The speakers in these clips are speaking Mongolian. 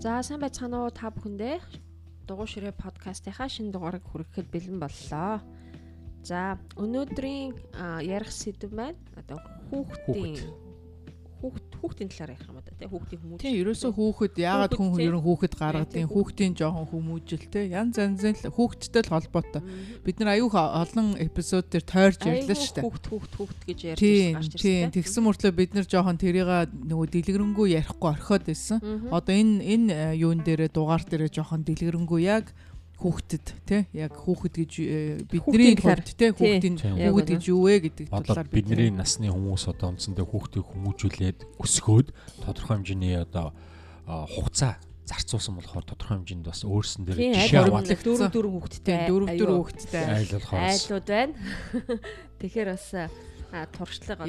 За сайн байцгаана уу та бүхэндээ. Дугуй ширээ подкастынхаа шинэ дугаарыг хүрэхэд бэлэн боллоо. За өнөөдрийн ярих сэдв маань одоо хүүхдийн хүүхд хүүхдийн талаар ярих юм да тий хүүхдийн хүмүүс. Тийм ерөөсөө хүүхэд яагаад хүн тий. ерөн хүүхэд гаргадیں۔ тий, Хүүхдийн жоохон хүмүүжил те янз янзын л хүүхдтэй л холбоотой. Бид нар аюух олон эпизод дээр тойрч ярьлаа шүү дээ. Хүүхд хүүхд хүүхд гэж ярьж гарч ирсэн. тэгсэн мөртлөө бид нар жоохон тэрийг нөгөө дэлгэрэнгүй ярихгүй орхиод байсан. Одоо энэ энэ э, юун дээрээ дугаар дээрээ жоохон дэлгэрэнгүй яг хүүхдэд те яг хүүхэд гэж э, бидний хувьд те хүүхдийн хүүхэд гэж юу вэ гэдэг талаар бидний насны хүмүүс одоо үндсэндээ хүүхдийг хүмүүжүүлээд өсгөөд тодорхой хэмжээний одоо хугацаа зарцуулсан болохоор тодорхой хэмжээнд бас өөрсөн дээр жишээ аваад дөрөв дөрөв хүүхдтэй. дөрөв дөрөв хүүхэдтэй айлууд байна. Тэгэхээр бас а туршлага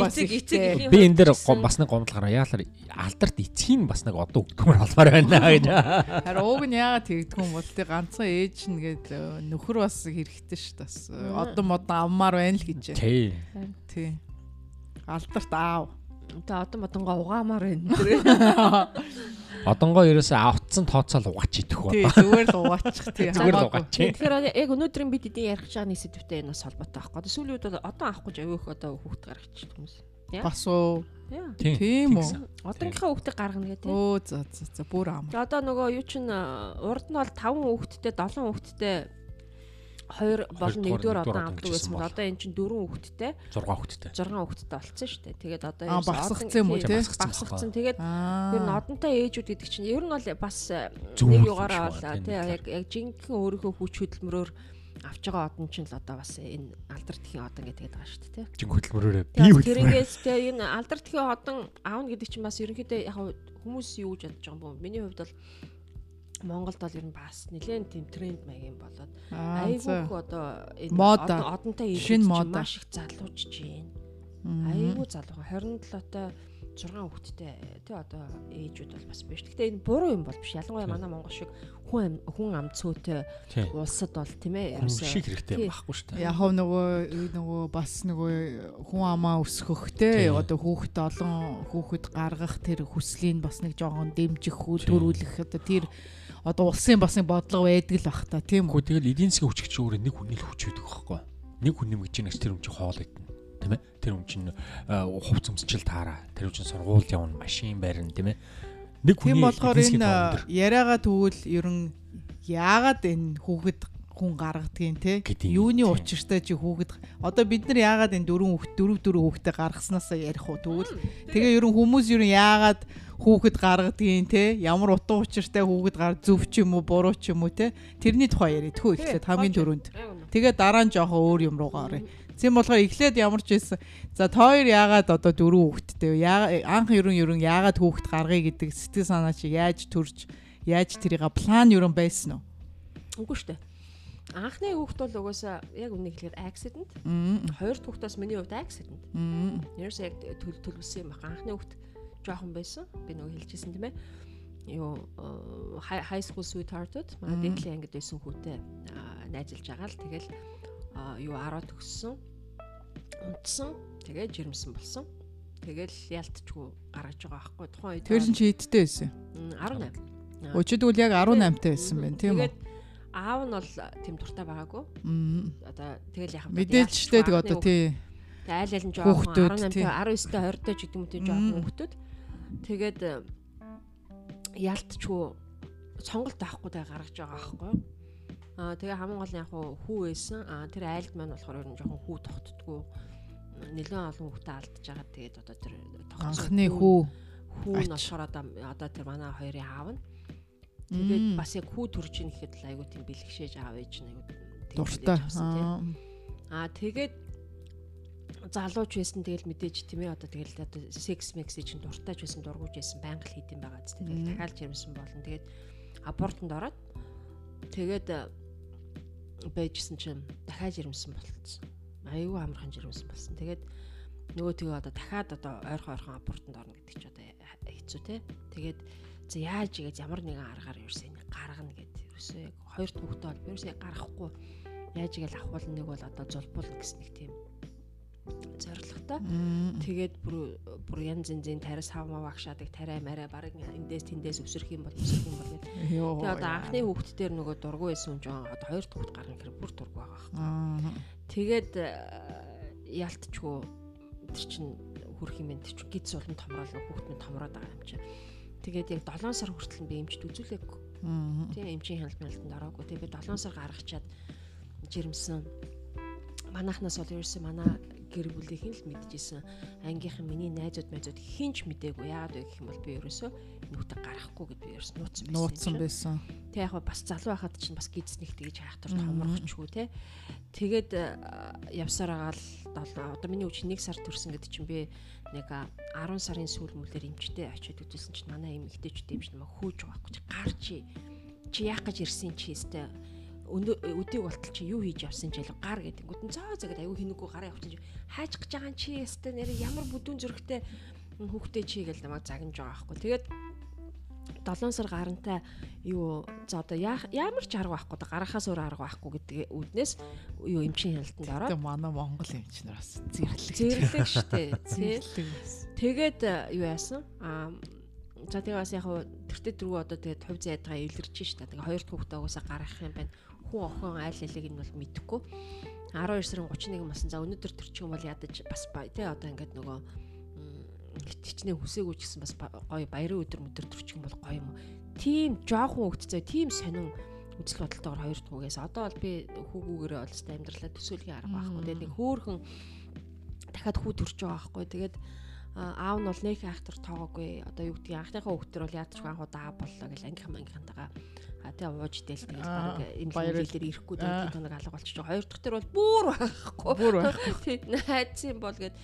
бас эцэг эцэг би энэ дээр бас нэг гомдол гараа яалаар алдарт эцгийн бас нэг одоо өгдөгмөр алмаар байна гэж. Харин ууг нь яагаад тэгдэг юм бол тэг ганцхан ээж нь гээд э, нөхөр бас хэрэгтэй ш Мм. одон модон авмаар байна л гэж. Тий. Тий. Алдарт аав. Одоо одоо модонгоо угаамаар байна. Одонгоо ерөөсөө автсан тооцоол угаач идэх Тий ба. зүгээр л угаачих тий. Зүгээр л угаач. Тэгэхээр яг өнөөдрийн бид эдийн ярих гэж байгаа нэг сэдвтэй энэ бас холбоотой байхгүй. Сүүлийн үед бол одоо авахгүй аюух одоо хүүхд гаргачих хүмүүс. Яа. Бас уу. Яа. Тийм үү? Одонгийнхаа хүүхдийг гаргана гэдэг. Өө за за за бүр. Тэгээ одоо нөгөө юу чин а, урд нь бол 5 хүүхэдтэй 7 хүүхэдтэй 2 болон 1-р Хоёрдугаар, одоо одоо байсан бол бол. одоо эн чин 4 хүүхэдтэй 6 хүүхэдтэй. 6 хүүхэдтэй болцсон шүү дээ. Тэгээд одоо багасгацсан одоо- юм уу, тий, тий? Багасгацсан. Тэгээд ер нь одонтой ээжүүд гэдэг чинь ер нь бол бас Зөв нэг югаараа бол тийм яг яг жинхэнэ өөрийнхөө хүч хөдөлмөрөөр авч байгаа одон чинь л одоо бас энэ алдардхийн одон гэдэг байгаа шүү дээ тий. Жин хөдөлмөрөөрөө би хөдөлмөр. тэрэнгээс тэгээ энэ алдардхийн одон аавна гэдэг чинь бас ерөнхийдөө яг хүмүүс юу гэж бодож байгаа юм бэ? Миний хувьд бол Монголд бол ер нь бас нэлээд тийм тренд маягийн болоод Аа айгүй за. их одоо одонтой мода. маш их залуужж байна. Айгүй залуу 27-той 6 хүүхэдтэй тий одоо ээжүүд бол бас биш. Гэхдээ энэ буруу юм бол биш. Ялангуяа манай Монгол шиг хүн ам- хүн ам цөөтэй улсад бол тийм ээ Хүн ерөөсөө шиг хэрэгтэй байхгүй шүү дээ. Яг хөө нөгөө нөгөө бас нөгөө хүн амаа өсгөхтэй Тий. одоо хүүхэд олон хүүхэд гаргах тэр хүслийг бас нэг жоохон дэмжих төрүүлэх одоо тэр одоо улсын бас нэг бодлого байдаг л бах та тийм үү? Тэгэл эдийн засгийн хүч гэж өөрөө нэг хүний л хүч байдаг байхгүй. Нэг хүн нэмэгч чинь тэр хүн чинь хоол идэнэ. Тийм ээ. Тэр хүн чинь хувц өмсчил таараа. Тэр хүн чинь сургууль явна, машин барина, тийм ээ. Нэг хүний Тийм болохоор энэ яриагаа тэгвэл ер нь яагаад энэ хүүхэд хүн гаргадгийг те юуны учиртай чи хүүхэд одоо бид нар яагаад энэ дөрөв хүүхэд дөрөв дөрөв хүүхдээ гаргаснасаа ярих уу тэгвэл? Тэгээ ер нь хүмүүс ер нь яагаад хүүхэд гаргадгийг те ямар утга учиртай хүүхэд гар зөв ч юм уу буруу ч юм уу те тэрний тухай яриад тхөө эхлээд хамгийн түрүүнд тэгээ дараа нь жоохон өөр юм руугаа орё Тийм болохоор эхлээд ямар ч байсан. За та хоёр яагаад одоо дөрөв хүүхэдтэй анх ерөн ерөн яагаад хүүхэд гаргая гэдэг сэтгэл санаа чи яаж төрж яаж тэрийг план ерөн байсан уу? Үгүй шүү дээ. Анхны хүүхд бол угаасаа яг үнийг хэлэхэд accident. Хоёр хүүхдээс миний хувьд accident. Ерөөсөө яг төл төлөвсөн юм байна. Анхны хүүхд жоохон байсан. Би нөгөө хэлчихсэн тийм ээ. Юу э, high school sweetheart-д манай дээдлийн ангид байсан хүүтэй найзалж байгаа л тэгэл юу 10 төгссөн. Унтсан. Тэгээ жирэмсэн болсон. Тэгэл ялтчгүй гаргаж байгаа байхгүй. Тухайн үед Тэр чинь чи хэдтэй байсан? м, 18. Аа, Өчигдвэл яг 18 таа байсан байна тийм үү? Тэгээд аав нь бол тийм дуртай байгаагүй. Одоо тэгэл яхав. Мэдээлжтэй тэг одоо тий. Тэг айл айл нь жоохон Хүүхдүүд, 18 тий. 19 20 дэж гэдэг юм тий жоохон хүүхдүүд. Тэгээд э, ялтчгүй сонголт авахгүй тэгээ гаргаж байгаа байхгүй юу? Аа тэгээ хамгийн гол нь яг хуу хүү байсан. Аа тэр айлд маань болохоор ер нь жоохон хүү тогтдггүй. Нэлээд олон хүүхдээ алдаж байгаа. Тэгээд одоо тэр тогтсон Анхны хүү. хүү нь болохоор одоо одоо тэр манай хоёрын аав нь тэгээд бас яг хүү төрж ийн гэхэд л айгу тийм бэлгшээж аав ээж нь айгу тийм дуртай. Аа. Тэгээд залууч байсан тэгэл мэдээж тийм ээ одоо тэгэл одоо секс мекс чинь дуртайч байсан дургуйж байсан байнга л хийдэм байгаа зү тэгэл дахиад жирэмсэн болно. Тэгээд абортонд ороод тэгээд э, байжсэн чинь дахиад жирэмсэн болцсон. Аюу амархан жирэмсэн болсон тэгээд нөгөө тэгээ одоо дахиад одоо ойрхон ойрхон абортонд орно гэдэг чи одоо хэцүү те. Тэгээд за яаж игээд ямар нэгэн аргаар ерөөсөө энийг гаргана гэдэг ерөөсөө яг хоёр хүүхдээ бол ерөөсөө гаргахгүй яаж игээл авахул нэг бол одоо зулбуулна гэсэн нэг тийм зоригтой. Тэгээд бүр бүр янз янзын тариас хав мав агшаадаг тариа мараа баг эндээс тэндээс өсөрөх юм бол өсөрөх юм бол гэд. Йоо. Тэгээд одоо анхны хүүхэд дээр нөгөө дургу байсан юм жоо одоо хоёр дахь хүүхэд гарна гэхээр бүр дургу байгаа. Аа. Тэгээд э, ялтчгүй тэр чин хүрх юм энэ чинь гид суулн томрол хүүхэд минь томроод байгаа юм чи. Тэгээд яг 7 сар хүртэл би эмчд үзүүлээгүй. Тийм эмчийн хяналтанд ороогүй. Тэгээд би 7 сар гаргачаад жирэмсэн. Манайхнаас бол ерөөсөө манай гэр бүлийнхэн л мэдчихсэн. Ангийнхан миний найзууд найзууд хинч мдээгүй. Яагаад вэ гэх юм бол би ерөөсөө нүхтэй гарахгүй гэд би ерөөс нууцсан байсан. Нууцсан байсан. Тэг яг ба бас залуу байхад чинь бас гидснэх тэгж хайх тур томрохчгүй те. Тэгээд э, явсаар агаал одоо миний үуч 1 сар төрсөн гэдэг чинь би нэг а, 10 сарын сүүл мүлээр эмчтэй очиод үзүүлсэн чинь манай эм ихтэйчүүд юм шиг хөөж байгаа байхгүй чи гар чи чи яах гэж ирсэн чи өстэй өдийг болтол чи юу хийж явсан ч ялга гар гэдэг. Гүтэн цаа гэдэг аюу хинэггүй гараа явуулчих. Хайж гэж байгаа чи өстэй нэр ямар бүдүүн зөрөгтэй хүүхдээ чи гэл намайг загнаж байгаа байхгүй. Тэгээд 7 сар гарантай юу за одоо ямар ч арга байхгүй гарахаас өөр арга байхгүй гэдэг үднээс юу эмчийн хяналтанд ороод Тэгээ манай Монгол эмч нар бас зэрлэг. зэрлэг штэ Зэрлэг. Тэгээд э, юу яасан аа за тэгээ бас яг хуу тэртээ дөрөв одоо тэгээд хувь зайдгаа илэрч штэ тэгээ хоёр дахь хүүхдээ угаасаа гаргах юм байна хүн охин айл алиг нь бол мэдэхгүй. 12 сарын 31 масан за өнөөдөр төрчих юм бол ядаж бас ба- тий одоо ингээд нөгөө хичнээн хүсээгүй ч гэсэн бас ба- гоё баярын өдөр өдөр төрчих юм бол гоё юм. Уу тийм жоохон хөвгтцөө тийм сонин үзэл бодолтойгоор хоёр дахь үгээс. Одоо бол би хүүгүүгээрээ өстой амьдралаа төсөөлхийн арга байхгүй. Тэгээд нэг хөөхөн дахиад хүү төрж байгаа байхгүй. Тэгээд аав нь бол нэг айхтар тоогоогүй. Одоо юу гэдгийг анхныхаа хүүхдэр бол яадаг анхуу даа боллоо гэл ангийнхан ангийнхантайгаа а тэгээ ууж идэл тэгээд Аа, баг энэ баярал. хэлээр ирэхгүй тэгээд тоног алга болчих жоо хоёр дахь төр бол бүр байхгүй Бүр байхгүй. тий найзын бол гээд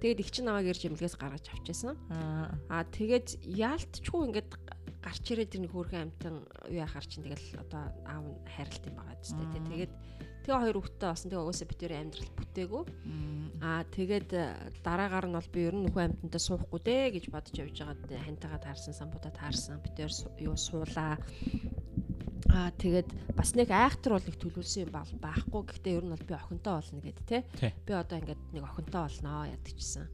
тэгээд их чин намайг ирж эмнэлгээс гаргаж авчихсан Аа. тэгээд яалтчгүй ингээд гарч ирээд тэр нэг хөөрхөн амтан юу яхаар чинь тэгэл одоо аав нь хайралт юм байгаа ч тийм тэгээд тэгээ хоёр хүүхдтэй болсон тэгээ угаасаа битүүрийн амьдрал бүтээгүү. Аа тэгээд э, дараагаар нь бол би ер нь нөхөн амьтантай суухгүй дээ гэж бодож явж байгаад э, хантайгаа таарсан, самбуудаа таарсан. Би тэр юу суулаа. Аа тэгээд бас нэг айхтар бол их төлөвлөсөн юм бол байхгүй. Гэхдээ ер нь бол би охинтой болно гэд те. Тий. Би одоо ингээд нэг охинтой болноо ядчихсан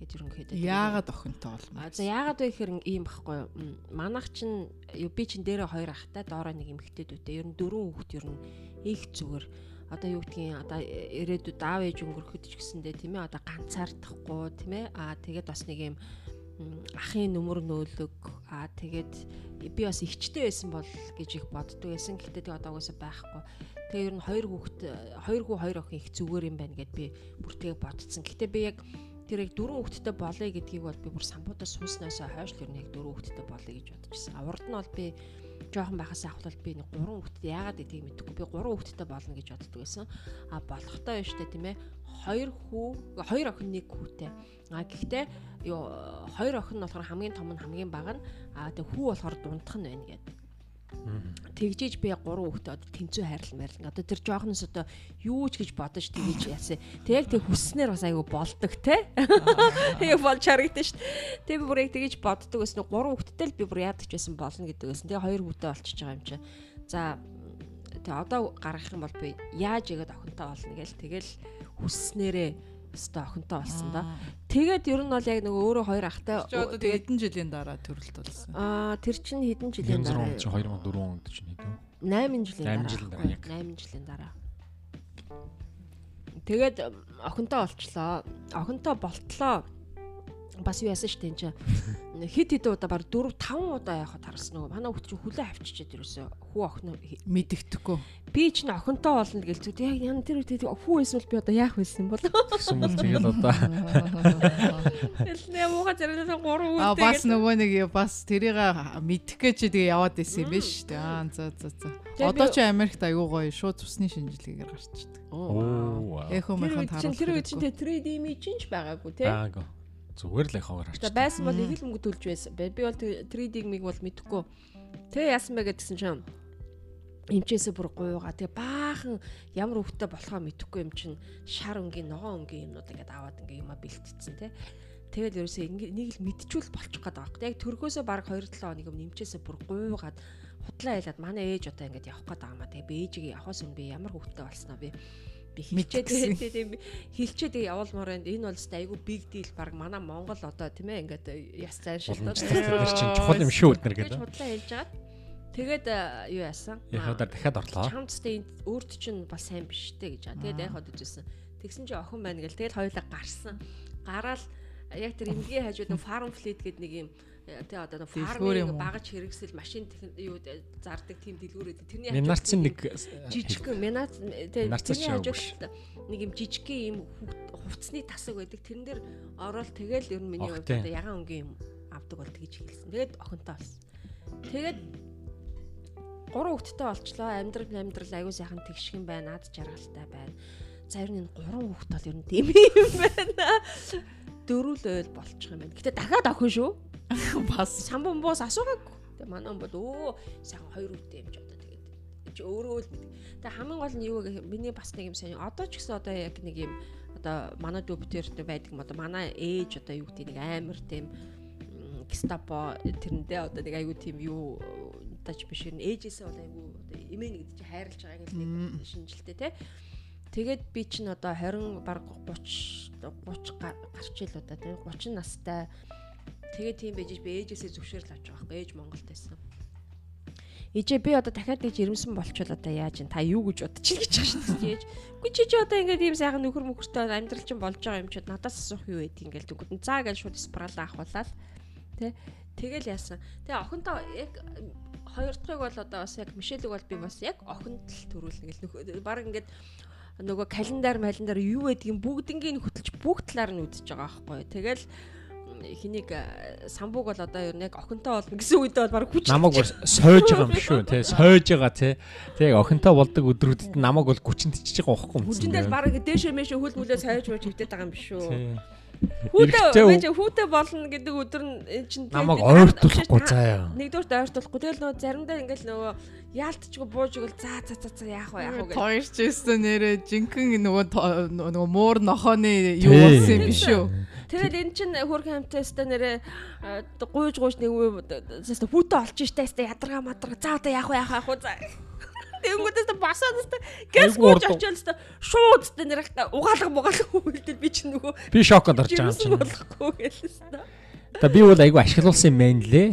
гэж ерөнхийдөө. Яагаад охинтой болмоо? За яагаад вэ гэхээр ийм байхгүй юу? Манайх чин юу би чин дээрээ хоёр ахтай доороо нэг эмэгтэй дүүтэй. Ер нь дөрвөн хүүхэд ер нь их зүгээр. Одоо юу гэдгийг одоо ирээдүйд аав ээж өнгөрөхөд ч гэсэндээ тийм ээ одоо ганцаардахгүй тийм ээ аа тэгээд бас нэг юм ахын нүмер нөөлөг аа тэгээд би бас ихчтэй байсан бол гэж их боддог байсан. Гэхдээ тэг одоо угаасаа байхгүй. Тэгээ ер нь хоёр хүүхэд хоёр хүү хоёр охин их зүгээр юм байна гэд би бүр тэгээ бодсон. Гэхдээ би яг тэр яг дөрөв хүүхэдтэй болъё гэдгийг бол би бүр самбуудаа сууснаас хойш л ер нь яг дөрөв хүүхэдтэй болъё гэж бодчихсон. А урд нь бол би жоохон байхаас ахвал би нэг гурван хүүхэдтэй яагаад гэдгийг мэдэхгүй. Би гурван хүүхэдтэй болно гэж боддог байсан. А болохтой байж тээ тийм ээ. Хоёр хүү, хоёр охин нэг хүүтэй. А гэхдээ юу хоёр охин нь болохоор хамгийн том нь хамгийн бага нь а тэг хүү болохоор дундх нь байна гэдэг тэгжээж би яг гурван хүүхдээ одоо тэнцүү хайрлал маярлан одоо тэр жоохноос одоо юу ч гэж бодож тэгэж яасан. Тэг яг тэг хүсснээр бас айгу болдог те. Яг болж харагдсан шүү дээ тэг би бүр яг тэгэж боддог гэсэн гурван хүүхдтэй л би бүр яадаг ч байсан болно гэдэг байсан. Тэг хоёр хүүхдээ болчихж байгаа юм чи за тэг одоо гаргах юм бол би яаж игээд охинтой болно гээл тэгэл хүсснээрээ өстой охинтой болсон да тэгээд ер нь бол яг нөгөө өөрөө хоёр ахтай тэгээд хэдэн жилийн дараа төрөлт болсон. аа тэр чинь хэдэн жилийн 96 дараа он чи 2004 онд чинь хэдэн 8 жилийн дараа. жилийн дараа, яг. 8 жилийн дараа. Тэгээд охинтой болчлоо. Охинтой болтлоо. Бас юу яасан дээ энэ чинь. Хит хит удаа баг 4 5 удаа явахад харсан нөгөө манай хүүхд чинь хүлээ авчичээд ерөөсөө хүү охин Мэдэгдэхгүй. би чинь охинтой болно гэж зүг яг ян тэр үед хүү бол би одоо яах байсан бол гэсэн бол тэгэл одоо Тэгэл нэ мууга зэрэлсэн 3 үедээ А бас нөгөө нэг бас тэрийг мэдэх гэж тэгээ яваад исэн юм биш үү? Аа за за за. Одоо ч Америкт аюу гоё шууд цусны шинжилгээгээр гарчдаг. оо Эхо Тэр мэхэн үед чинь тэр үед чинь таруулах. 3D image ч байгаагүй аагаа зүгээр л яхаагаар За харчих. байсан бол их л мөнгө төлж байсан. Би бол 3D-г бол мэдэхгүй. Тэгээ яасан бэ гэдгсэн чинь эмчээсээ бүр гуйгаа. Тэгээ баахан ямар хөвгтэй болохоо мэдэхгүй юм чинь шар өнгийн ногоон өнгийн юмнууд ингээд аваад ингээ юма бэлтцсэн тий. Тэгэл ерөөсөө ингээ нэг л мэдчихвэл болчих гээд байгаа юм. Яг төрхөөсөө баг 2-7 хоног юм нэмчээсээ бүр гуйгаад худлаа ялаад манай ээж одоо ингээд явах гээд байгаа маа. Тэгээ би ээжигээ явахаас өмнө би ямар хөвгтэй болсноо би би хилчээд тийм хилчээд явуулмаар байна. Энэ бол өстой айгүй big deal баг манай Монгол одоо тийм ээ ингээд яс зайн шилдээд Уламжлалт чинь чухал юм шүү өднөр гэдэг. бодлоо хэлж хагаад тэгээд э, юу яасан? Яхадаар дахиад орлоо. Чамдстай өөрт чинь бас сайн биш те гэж. Тэгээд яг хад үзсэн. Тэгсэн чи охин байна гэл тэгэл хоёулаа гарсан. Гараал яг тэр эмгийн хажууд нэг farm fleet гэдэг нэг юм тэ одоо юм уу? багаж хэрэгсэл машин юу зардаг тийм дэлгүүр өгдөг. Тэрний Минарт чинь нэг жижиг тэ Нарцаас тэрний хажууд нэг юм жижигхэн юм ху- хувцсны тасаг байдаг. Тэрэн дээр ороод тэгэл ер нь миний хувьд тий. одоо ягаан өнгийн юм авдаг бол тэгж хэлсэн. Тэгээд охинтой болсон. Тэгээд гурван хүүхэдтэй болчлоо. Амьдрал амьдрал аягүй сайхан тэгшгэн байна. Наад жаргалтай байна. За ер нь энэ гурван хүүхэд бол ер нь тийм юм байна. Дөрүл ойл болчих юм байна. Гэтэ дахиад охин шүү. Бас Самбан боос асуугаагүй. Тэгээ манай бол өө сайхан хоёр үедээ юм ч одоо тэгээд чи өөрөө л мэд. Тэгээ хамгийн гол нь юу гэхээр миний бас нэг юм сайн. Одоо ч гэсэн одоо яг нэг юм одоо манай дүү бүтээртэй байдаг юм одоо манай ээж одоо юу гэдэг нэг амар тийм гестапо тэрэндээ одоо нэг айгүй тийм юу тач биш юм ээжээсээ бол айгүй одоо эмээ нэг чи хайрлаж байгааг л нэг шинжилтэй те. Тэгээд би чинь одоо 20 баг 30 30 га- гарч ил удаа тийм 30 настай Тэгээд тийм байж би ээжээсээ зөвшөөрөл авч байгаа байхгүй ээж Монголд байсан. Ээжээ би одоо дахиад гэж ирэмсэн болчихвол одоо яаж ин та юу гэж бодчих гэж дээ ээж. Үгүй чи чи одоо ингээд ийм сайхан нөхөр мөхөртэй амьдрал чинь болж байгаа юм чи надаас асуух юу байд ингээл дүгүүд. За гэж шууд спрал авахуулаад тэ тэгэл яасан. Тэгээ охинтой яг хоёр дахьыг бол одоо бас яг Мишелэг бол би бас яг охинд л төрүүлнэ гэл нөхөр баг ингээд нөгөө календар малендар юу байдгийг бүгднгийн хөтөлж бүгд талаар нь үдчихэж байгаа байхгүй. Тэгэл хэнийг э, самбууг бол одоо ер нь яг охинтой болно гэсэн үедээ бол баг хүч намайг сойж байгаа юм шүү тий сойж байгаа тий. Тэг охинтой болдог өдрүүдэд намайг бол гүчинд ичиж байгаа байхгүй юм хүчиндээ баг дээшээ мэшээ хөл мүлээ сайж мөж хөвдөд байгаа юм биш үү. Хүүтэй байж хүүтэй болно гэдэг өдөр нь энэ чинь тэгээд намайг ойртуулахгүй заяа Нэгдүгürt ойртуулахгүй тэгэл нөгөө заримдаа ингээл нөгөө яалтчгүй бууж игэл за за за за яах вэ яах вэ гэж. тоорч ирсэн нэрэ жинхэнэ нөгөө нөгөө муур нохооны юу болсон юм биш үү? Тэгэл эн чин хөрхэн хамтаастай нэрэ гуйж гуйж нэг үстэй хүүтэй олж штэ ядаргаа мадарга за одоо яах вэ яах вэ за. Тэнгүүдээс гэс Айгу гуйж урд. очил штэ шууд штэ нэр угаалга бугаалга үйлдэл би чинь нөгөө би шоконд орж байгаа юм чинь. болохгүй гээл штэ. та. Би бол айгу ашиглуулсан юм байна лээ.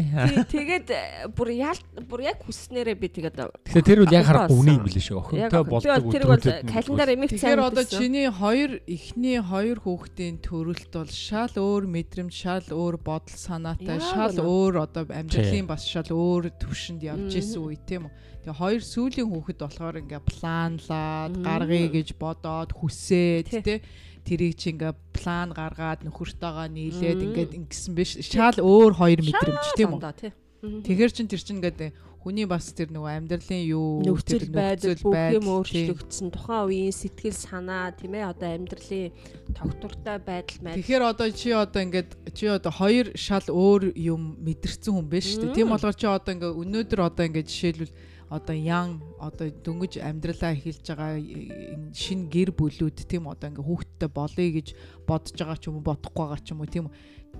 Тэгээд э, бүр яалт бүр яг хүснээрээ би тэгээд тэгэхээр тэр үл яг харахгүй үнийг болсон. билээ шүү охинтой болдог бол бол нь календар эмэгт сайн Тэгэхээр одоо чиний хоёр эхний хоёр хүүхдийн төрөлт бол шал өөр мэдрэмж, шал өөр бодол санаатай, шал өөр одоо амьдралын бас шал өөр төвшөнд явж исэн үе тийм үү. Тэгээ хоёр сүүлийн хүүхэд болохоор ингээ планлаад, гаргая гэж бодоод хүсээд Тий. тэрийг чи ингээ план гаргаад нөхөртөөгөө нийлээд ингээд ингэсэн биш. Шал өөр хоёр мэдрэмж тийм үү. Тэгэхэр чин тэр чин ингээд хүний бас тэр нөгөө амьдралын юу нөхцөл байдал бүх юм өөрчлөгдсөн. Тухайн үеийн сэтгэл санаа тийм ээ одоо амьдралын тогтвортой байдал мэдл Тэгэхээр одоо чи одоо ингээд чи одоо хоёр шал өөр юм мэдэрсэн хүн биш дээ. Тийм Мм. болохоор чи одоо ингээ өнөөдөр одоо ингээ жишээлбэл одоо ян одоо дөнгөж амьдралаа эхэлж байгаа энэ шин гэр бүлүүд тийм одоо ингээ хүүхдтэй болъё гэж бодож байгаа ч юм уу бодохгүй байгаа ч юм уу тийм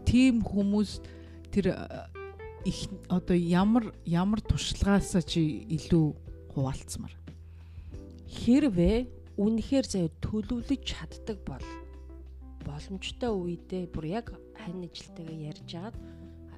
тийм хүмүүс тэр э, их одоо ямар ямар туршлагаасаа чи илүү хуваалцмаар. хэрвээ үнэхээр заяа төлөвлөж чаддаг бол боломжтой үедээ бүр яг хань ажилтайгаа ярьж агаад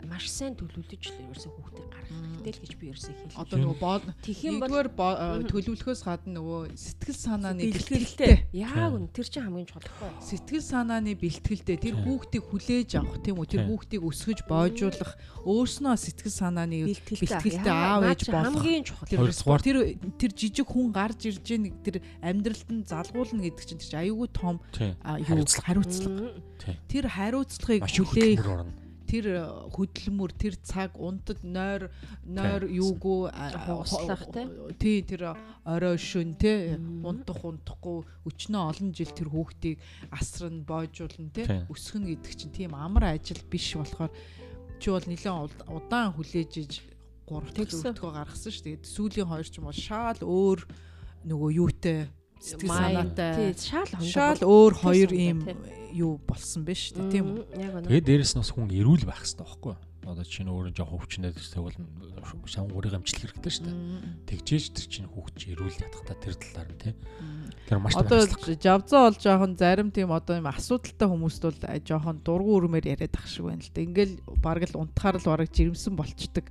маш сайн төлөвлөж л ерөөсөө хүүхдийг гаргах хэрэгтэй л гэж би ерөөсөө хэлээ. Одоо нөгөө бол нэгдүгээр э, төлөвлөхөөс гадна нөгөө сэтгэл санааны бэлтгэлтэй. Яг үн тэр чинь хамгийн чухал байхгүй. сэтгэл санааны бэлтгэлтэй. Тэр хүүхдийг хүлээж авах тийм үү? Тэр хүүхдийг өсгөж боожуулах өөрснөө сэтгэл санааны Бэлтгэлтэй. аав ээж болох. хамгийн чухал. тэр тэр жижиг хүн гарч ирж байгаа тэр амьдралд нь залгуулна гэдэг чинь тэр чинь аюулгүй том Хариуцлага. тэр хариуцлагыг хүлээх тэр э, хөдөлмөр тэр цаг унтад нойр нойр юугүй Хугаслах, тий? тэр орой шөн тий унтах унтахгүй өчнөө олон жил тэр хүүхдийг асран боожуулна тий өсгөн гэдэг чинь тийм амар ажил биш болохоор чи бол нэлээд удаан хүлээж иж гурав дахь Тэгсэн. өртгөө гаргасан шүү дээ сүүлийн хоёр ч юм бол шаал өөр нөгөө юутай сэтгэл санаатай шал хондоо. шаал өөр хоёр ийм юу болсон шүү дээ тийм үү тэгээд дээрэс нь бас хүн эрүүл байх хэрэгтэй байхгүй Одоо чинь өөрөө жоох хөвчнээд тэгвэл шан өөрийг амжилт хэрэгтэй шүү дээ. Тэгжээж тэр чинь хүүхд чи эрүүл ятгахта тэр талаар нь тий. Тэр маш Одоо жавзаа бол жоохон зарим тийм одоо юм асуудалтай хүмүүст бол жоохон дургу өрмөр яриад ах шиг байна л да. Ингээл баг л унтахаар л бараг жирэмсэн болчдөг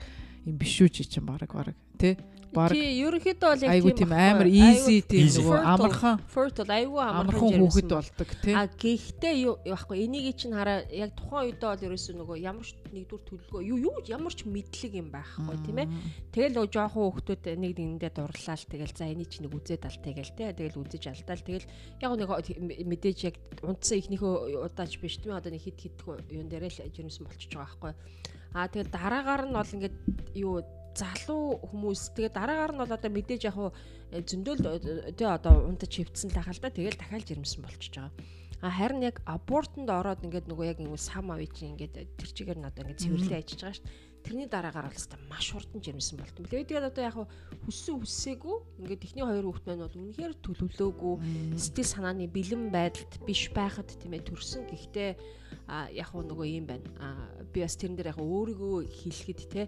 юм биш үү чи чинь бараг бараг тий баг тий ерөнхийдөө бол яг айгу тийм амар easy тийм нөгөө амархан fertile айгу амархан хүүхэд болдог тий. А гэхдээ яахгүй энийг чинь хараа яг тухайн үедээ бол ерөөсөө нөгөө ямар ч нэгдүгээр төлөвлөгөө юу юу ямар ч мэдлэг юм байхгүй тийм ээ. Тэгэл нөгөө жоохон хүүхдүүд нэг нэгэндээ дурлал тэгэл за энийг чинь нэг үзээд ал тэгэл тий. Тэгэл үзэж алдаал тэгэл яг нэг мэдээж яг унтсан ихнийхөө удаач биш тийм одоо нэг хит хит юун дээрээ л жирэмсэн болчихж байгаа байхгүй. А тэгэл дараагаар нь бол ингээд юу залуу хүмүүс тэгээ дараагаар нь бол одоо мэдээж яг хуу э, зөндөл э, тэгээ одоо унтаж хөвцсөн л ахал да тэгэл дахиад жирэмсэн болчихж байгаа. А харин яг абортонд ороод ингээд нөгөө яг ингэ сам авъя чинь ингээд тэр чигээр нь одоо ингээд цэвэрлээ ажиллаж байгаа шүү. Тэрний дараагаар бол хэвээр маш хурдан жирэмсэн болт юм билээ. Тэгээд одоо яг хүссэн хүсээгүй ингээд ихний хоёр хүүхд маань бол үнэхээр төлөвлөөгүй сэтгэл санааны бэлэн байдалд биш байхад тийм ээ төрсөн. Гэхдээ яг нөгөө юм байна. Би бас тэрэн дээр яг өөрийгөө хэлэхэд те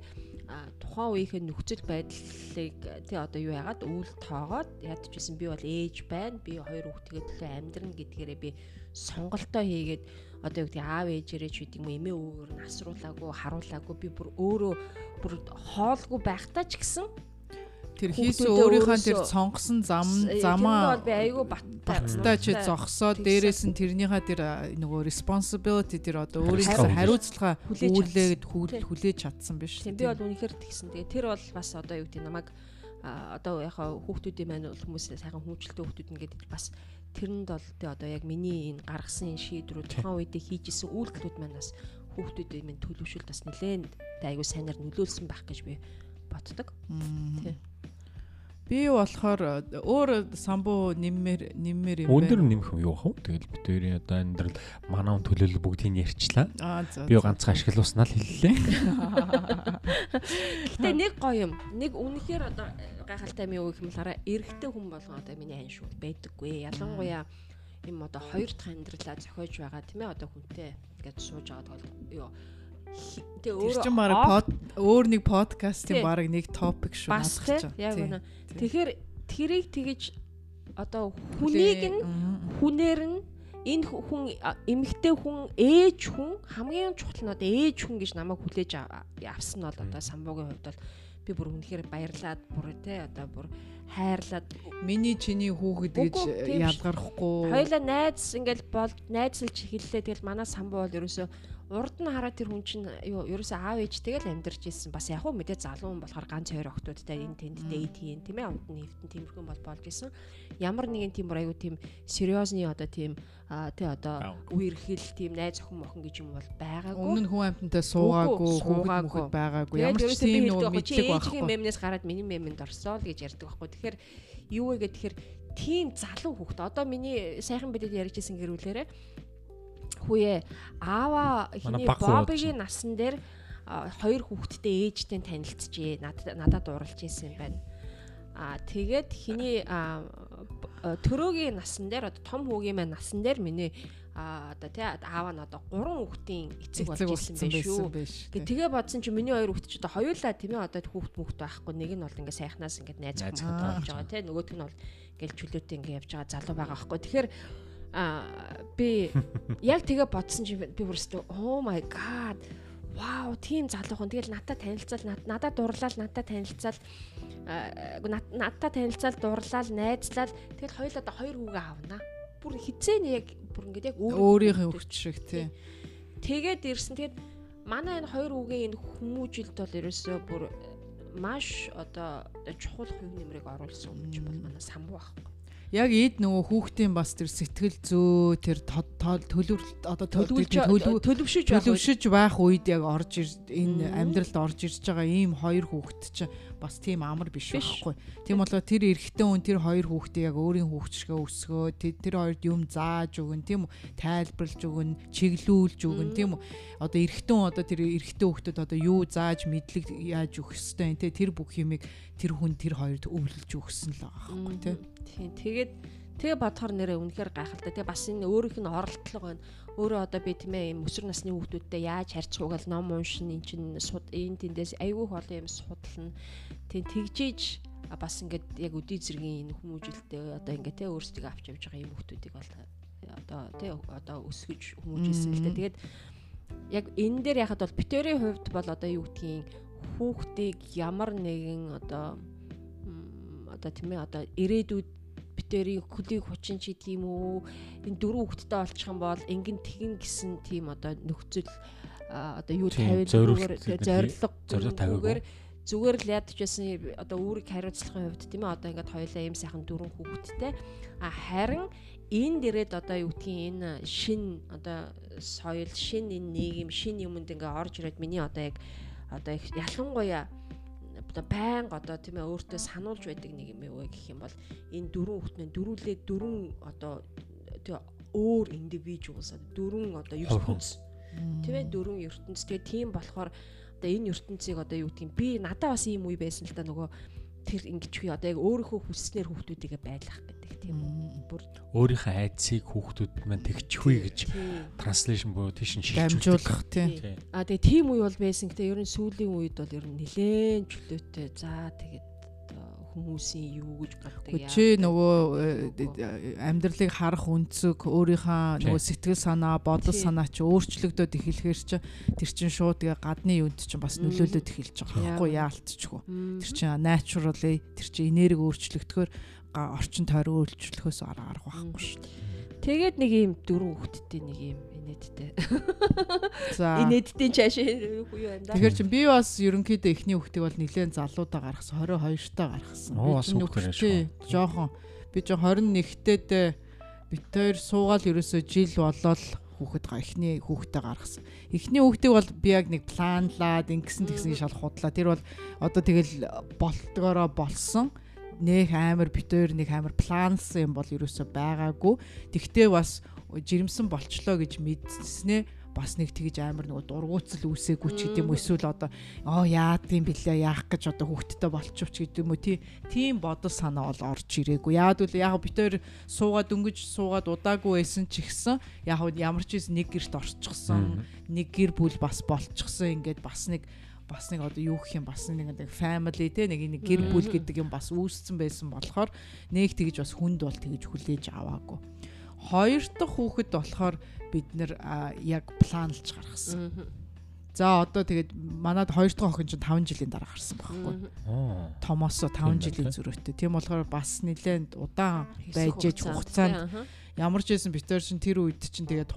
тухайн үеийнхээ нөхцөл байдлыг тий одоо юу яагаад үйл тоогоод ядчихсэн би бол ээж байна. Би хоёр хүүхдгээ төлөө амьдрна гэдгээрээ би сонголтоо хийгээд одоо юу гэдэг аав ээжээрээ ч гэдэг юм эмээ өвгөр нь асруулаагүй харуулаагүй. Би бүр өөрөө бүр хоолгүй байхдаа ч гэсэн тэр хийсэн өөрийнхөө тэр сонгосон зам замаа би айгүй баттай ч зогсоод дээрээс нь тэрнийхээ тэр нөгөө responsibility тэр одоо өөрийнхөө хариуцлага хүлээж хүлээж чадсан биш тийм би бол үнэхээр тэгсэн. Тэгээ тэр бол бас одоо юу гэдэг намайг одоо яхаа хүүхдүүдийн маань бол хүмүүсээ сайхан хүмүүжлэлтэй хүүхдүүд ингээд бас тэрэнд бол тэ одоо яг миний энэ гаргасан шийдвэрүүд тухайн үедээ хийжсэн үйлдэлүүд маань бас хүүхдүүдийн минь төлөвшөлт бас нэлээд айгүй сайнаар нөлөөлсөн байх гэж би боддог. Тий. Би болохоор өөр самбуу нэммэр нэммэр юм байна. Өндөр нэмэх юм юу хав? Тэгэл бид хоёрын одоо амьдрал манай он төлөөлөл бүгдийг ярьчлаа. Би ганцхан ашиглуулснаа л хэллээ. Гэтэ нэг гоё юм. Нэг үнэхээр одоо гайхалтай юм юу гэх юм хараа эрэгтэй хүн болгоо одоо миний айн шүү байдаггүй. Ялангуяа юм одоо хоёр дахь амьдралаа зохиож байгаа тийм ээ одоо хүнтэй ингээд сууж байгаа бол юу Тэгээ өөр чинь баг өөр нэг подкаст тийм баг нэг топик шүү насгах чинь. Яг үнэ. Тэгэхээр тэрийг тэгэж одоо хүнийг нь хүнээр нь энэ хүн эмэгтэй хүн ээж хүн хамгийн чухал нь одоо ээж хүн гэж намайг хүлээж авсан нь бол одоо самбуугийн хувьд бол би бүр үнэхээр баярлаад бүр те одоо бүр хайрлаад миний чиний хүүхэд гэж ялгархгүй хоёлаа найз ингээл бол найзлж хэллээ тэгэл манай самбуу бол ерөөсөө урд нь хараад тэр хүн чинь юу ерөөсөө аав ээжтэйгээ л амьдарч ирсэн. Бас яг хөө мэдээ залуу хүн болохоор ганц хоёр охтуудтай энэ тэнд дэйт хийн тийм ээ амт нэвтэн тиймэрхүү бол болж исэн. Ямар нэгэн тийм аюу тийм сериозны одоо тийм тий одоо үерхэл тийм найз охин мохон гэж юм бол байгаагүй. Өмнө нь хүн амьтантай суугаагүй, хүүхэд мөхөд байгаагүй. Ямар ч тийм нөгөө мэдлэг байхгүй. Мемнээс гараад миний мемэнд орсоо л гэж ярьдаг байхгүй. Тэгэхээр юу вэ гэхээр тийм залуу хүүхэд одоо миний сайхан бидэд ярьжсэн гэрүүлээрээ хүүе аава хиний бобигийн насан дээр хоёр хүүхэдтэй ээжтэй танилцчихээ надад уралж исэн юм байна. Аа тэгээд хиний төрөөгийн насан дээр одоо том хүүгийн маань насан дээр миний а одоо тий аав нь одоо гурван хүүхдийн эцэг болж ирсэн байх шүү. Тэгээ бодсон чи миний хоёр хүүхд ч одоо хоёулаа тийм ээ одоо хүүхд мөхт байхгүй нэг нь бол ингээ сайхнаас ингээ найз хүмүүс болж байгаа тий нөгөөх нь бол ингээл чөлөөтэй ингээ явж байгаа залуу байгаа байхгүй. Тэгэхээр а би яг тэгээ бодсон чи би бүрстөө oh my god вау тийм залуухан. Тэгэл надад танилцал надад дурлал надад танилцал надад танилцал дурлал найзлал. Тэгэл хоёул одоо хоёр хүүгээ авна бүр хизээ яг бүр ингээд яг өөрийнхөө хүч шиг тий. Тэгээд ирсэн. Тэгээд манай энэ хоёр хүүгийн энэ хүмүүжилд бол ерөөсөө бүр маш одоо чухал хувь нэмрийг оруулсан юм чи бол манай самбуу байхгүй яг эд нөгөө хүүхдийн бас тэр сэтгэл зөө тэр төлөв одоо төлөвшөж төлөвшөж байх үед. яг орж энэ амьдралд орж ирж байгаа ийм хоёр хүүхэд чинь бас тийм амар биш байхгүй. Тийм болоо тэр эрэгтэй хүн тэр хоёр хүүхдээ яг өөрийн хүүхд шигэ өсгөө тэр хоёрд юм зааж өгөн тийм үү? Тайлбарлаж өгөн чиглүүлж өгөн тийм үү? Одоо эрэгтэй хүн одоо тэр эрэгтэй хүүхдэд одоо юу зааж мэдлэг яаж өгөх ёстой юм те? Тэр бүх юмыг тэр хүн тэр хоёрд өвлөж өгсөн л байгаа байхгүй тийм Тийм тэгээд Тэгээ бодохоор нэрээ үнэхээр гайхалтай. Тэгээ бас энэ өөрийнх нь оролдлого байна. Өөрөө одоо би тийм ээ өсвөр насны хүүхдүүдтэй яаж харьцах угаал ном уншин эн чин энэ тэндээс айгүй олон юм судална. Тэг тэгжиж бас ингээд яг өдий зэргийн энэ хүмүүжилтэй одоо ингээд те өөрсдөө авч явж байгаа юм хүмүүсийг бол одоо те одоо өсгөж хүмүүжилсэн л дээ. Тэгээд яг энэ дээр яхад бол битэрийн хувьд бол одоо юу гэдгийг хүүхдийг ямар нэгэн одоо одоо тийм ээ одоо ирээдүйд битэрийн хөлийг хучин ч гэдэг юм уу? Энэ дөрөв хүүхэдтэй олчих юм бол ингэн тэгин гэсэн тийм одоо нөхцөл одоо юу тавиад зүгээр зориг зориг тавиагаар зүгээр л ядж байсан одоо үүрэг хариуцлагын хувьд тийм ээ одоо ингээд хоёлаа ийм сайхан дөрөв хүүхэдтэй. А харин энэ дээрэд одоо юу гэдгийг энэ шин одоо соёл шин энэ нийгэм шин юмд ингээ орж ирээд миний одоо яг одоо ялангуяа одоо байнга одоо тийм ээ өөртөө сануулж байдаг нэг юм юу гэх юм бол энэ дөрвөн хүүхдийн дөрүүлээ дөрвөн одоо тийм өөр индивидуалс дөрвөн одоо ертөнц. Тийм ээ дөрвөн ертөнц. Тэгээ тийм болохоор одоо энэ ертөнцийг одоо юу гэдгийг би надад бас ийм үе байсан л да нөгөө тэр ингэж хий одоо яг өөрийнхөө хүсснээр хүүхдүүдийгээ байлгах гэдэг тийм бүр өөрийнхөө айдсыг хүүхдүүд маань тэгчихвээ гэж транслейшн буюу тийш нь дамжуулах тийм а тэгээ тийм үе бол байсан. Гэдэг ер нь сүүлийн үед бол ер нь нэлээд чөлөөтэй. За тэгээд хүмүүсийн юу гэж боддог яа. Чи нөгөө э, амьдралыг харах өнцөг өөрийнхөө нөгөө сэтгэл санаа, бодол санаа чи өөрчлөгдөд эхлэхээр чи тэр чин шууд тэгээ гадны юунд чинь бас нөлөөлөд эхэлж байгаа. Байхгүй яалтчгүй. Тэр чин naturally тэр чин энерги өөрчлөгдөхөөр орчин тойрон өөрчлөхөөс арга арга байхгүй шүү дээ. Тэгээд нэг юм дөрөв хүүхэдтэй нэг юм инээдтэй. За. Инээдтэй чааш юу байна да. Тэгэхээр чи би бас ерөнхийдөө эхний хүүхдийг бол нэлээд залуудаа гаргасан 22 таа гаргасан. Би нөхөртэй жоохон би жоо 21-тэд бит хоёр суугаал ерөөсөө жил болоод хүүхэд га эхний хүүхдээ гаргасан. Эхний хүүхдийг бол би яг нэг планлаад ингэсэн тэгсэн шал худлаа. Тэр бол одоо тэгэл болтгороо болсон нэх амар битээр нэг амар плансан юм бол ерөөсөө байгаагүй. Тэгтээ бас жирэмсэн болчлоо гэж мэдснээ бас нэг тэгж амар нөгөө дургуутсал үүсээгүй ч гэдэм үү эсвэл одоо оо яад юм блэ яах гэж одоо хүүхдтэй болчихвч гэдэм үү? Тийм бодол санаа бол орж ирээгүй. Яад үл яг бид тээр суугаад өнгөж суугаад удаагүй байсан ч ихсэн. Яг ямар ч юм нэг гэрт орчихсон нэг гэр бүл бас болчихсон ингээд бас нэг бас нэг одоо юу гэх юм бас нэг нэг family те нэг нэг гэр бүл гэдэг юм бас үүсцэн байсан болохоор нэг тэгж бас хүнд бол тэгж хүлээж аваагүй. Хоёр дахь хүүхэд болохоор бид нэр яг планлж гаргасан. За одоо тэгээд манад хоёр дахь охин чинь 5 жилийн дараа гарсан байхгүй. Томосо 5 жилийн зөрөөтэй. Тийм болохоор бас нэлээд удаан байж ээж хугацаанд ямар ч байсан битэр чинь тэр үед чинь тэгээд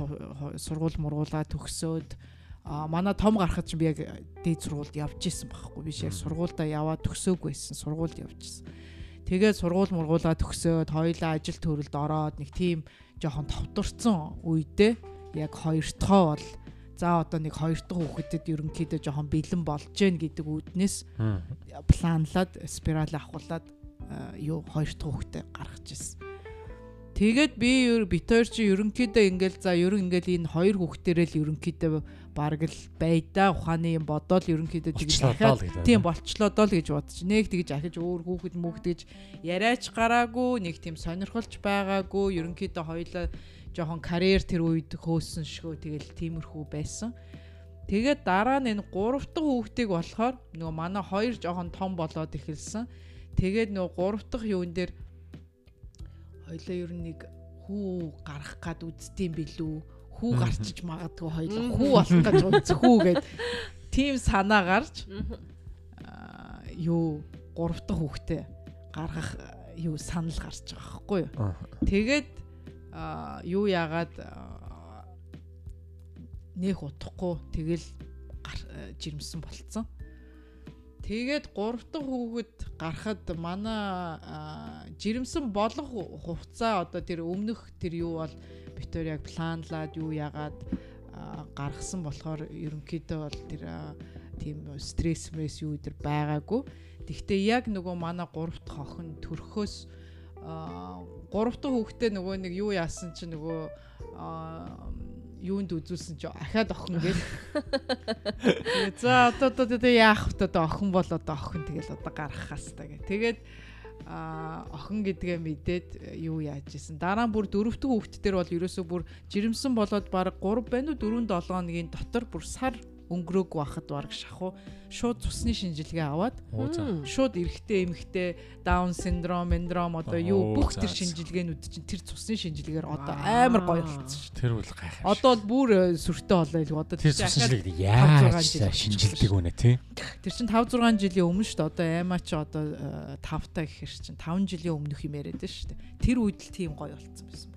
сургууль мургуулаа төгсөөд манай том гарахад чинь би яг дээд сургуульд явж исэн байхгүй биш яг сургуульдаа яваад төгсөөгүй байсан сургуульд явж исэн тэгээд сургууль мургуулаа төгсөөд хоёлаа ажил төрөлд ороод нэг тийм жоохон товдурцсан үедээ яг хоёр дахь бол за одоо нэг хоёр дахь хүүхдэд ерөнхийдөө жоохон бэлэн болж гэн гэдэг үүднээс планлаад спираль авахуулаад юу хоёр дахь хүүхдэд гаргаж ирсэн. Тэгээд би битээр чи ерөнхийдөө ингээл за ерөн ингээл энэ хоёр хүүхдэрээ л ерөнхийдөө бараг л байда ухааны юм бодоол ерөнхийдөө тэгж дахиад тийм болчлоодоо л гэж бодож нэг тэгж ахиж өөр хүүхэд мөхд гэж яриач гараагүй нэг тийм сонирхолч байгаагүй. Ерөнхийдөө хоёлаа жоохон карьер тэр үед хөөсөн шгөө тэгэл тиймэрхүү байсан. Тэгээд дараа нь энэ гурав дахь хүүхдийг болохоор нөгөө манай хоёр жоохон том болоод эхэлсэн. Тэгээд нөгөө гурав дахь юун дээр хоёлаа ер нь нэг хүү гарах гад үзддэм билүү хүү гарчиж магадгүй хоёлаа. Хүү болох гэж үзэхүү гэд тийм санаа гарч юу гурав дахь хүүхдээ гаргах юу санал гарч байгаа байхгүй юу. Тэгээд юу яагаад нэх утахгүй тэгэл жирэмсэн болцсон. Тэгээд 3 дахь хүүхэд гарахад манай жирэмсэн болох хугацаа одоо тэр өмнөх тэр юу бол битээр яг планлаад юу яагаад гаргасан болохоор ерөнхийдөө бол тэр тийм стресс мэс юу өдр байгаагүй. Тэгвэл яг нөгөө манай 3 дахь охин төрөхөөс 3 дахь хүүхдээ нөгөө нэг юу яасан чинь нөгөө юунд үзүүлсэн чи ахаад охин гээл. За одоо одоо яах вэ одоо охин бол одоо охин тэгэл одоо гарах хас та гэ. Тэгээд а охин гэдгээ мэдээд э, юу яаж исэн. Дараа нь бүр дөрөвдүг хүүхэд дээр бол ерөөсөө бүр жирэмсэн болоод баг 3 байна уу 4 7 хоногийн дотор бүр сар өнгөрөөг байхад баг шахуу шууд цусны шинжилгээ аваад шууд эрэхтэй эмхтэй даун синдром, эндром одоо юу бүх тэр шинжилгээнүүд чинь тэр цусны шинжилгээгээр одоо амар гоё болчихсон шүү. Тэр үл гайхах. Одоо бол бүр э, сүртэй болоо илүү одоо тэр чинь цусны шилэг яаж 5-6 жил шинжилдэг үнэ тий. Тэр чинь 5 6 жилийн өмнө шүү дээ. Одоо аймаа чи одоо 5 та гэхэр чинь 5 жилийн өмнөх юм яриад шүү дээ. Тэр үед л тийм гоё болцсон байсан.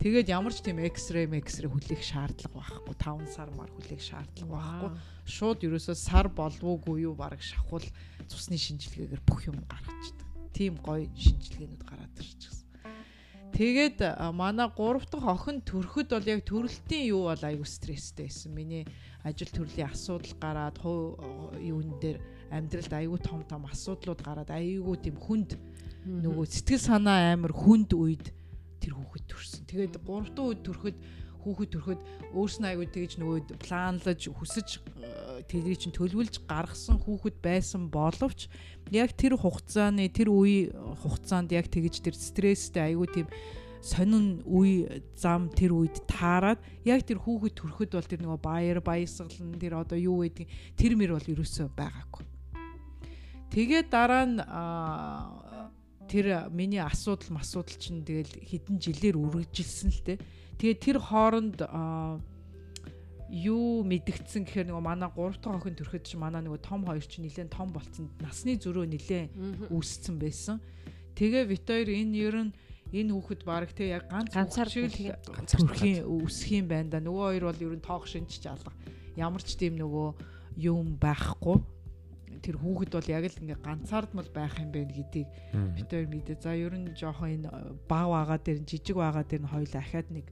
Тэгээд ямар ч тийм эксрей эксрей хүлээх шаардлага байхгүй. 5 сар мар хүлээх шаардлага байхгүй. Шууд ерөөсөө сар болвоогүй юу баг шахвал цусны шинжилгээгээр бүх юм гаргачихдаг. Тийм гоё шинжилгээнүүд гараад ирчихсэн. Тэгээд манай 3 дахь охин төрөхөд бол яг төрөлтийн юу бол аюу стресстэй байсан. Миний ажил төрлийн асуудал гараад юун дээр амьдралд аюу том том асуудлууд гараад аюу тийм хүнд нөгөө сэтгэл санаа амар хүнд үед тэр хүүхэд төрсөн. Тэгээд 3 дахь үед төрөхөд хүүхэд төрөхөд өөрснөө аюу тэгж нөгөө планлаж хүсэж э, тэрийг чинь төлөвлөж гаргасан хүүхэд байсан боловч яг тэр хугацааны тэр үе хугацаанд яг тэгж тэр стресстэй аюу тийм сонин үе зам тэр үед таарад яг тэр хүүхэд төрөхөд бол тэр нөгөө баяр баясгалан тэр одоо юу гэдэг тэр мэр бол ерөөсөө байгаагүй. Тэгээд дараа нь тэр миний асуудал масуудал чинь тэгэл хэдэн жилээр үргэлжилсэн л те. Тэгээд тэр хооронд юу мэдгдсэн гэхээр нөгөө манай 3 дахь охин төрөхөд чинь манай нөгөө том хоёр чинь нэлээд том болцсон насны зөрөө нэлээд үүссэн байсан. Тэгээ Витор энэ ер нь энэ хүүхэд баг те яг ганц Ганцаар шиг л төрхийн өсөх юм байна да. Нөгөө хоёр бол ер нь тоох шинж алга. Ямар ч тийм нөгөө юм байхгүй. Тэр хүүхэд бол яг л ингээ ганцаардмал байх юм байна гэдгийг бид хоёр мэдээ. За ер нь жоохон энэ баг байгаа дээр жижиг байгаа дээр нь хоёул ахаад нэг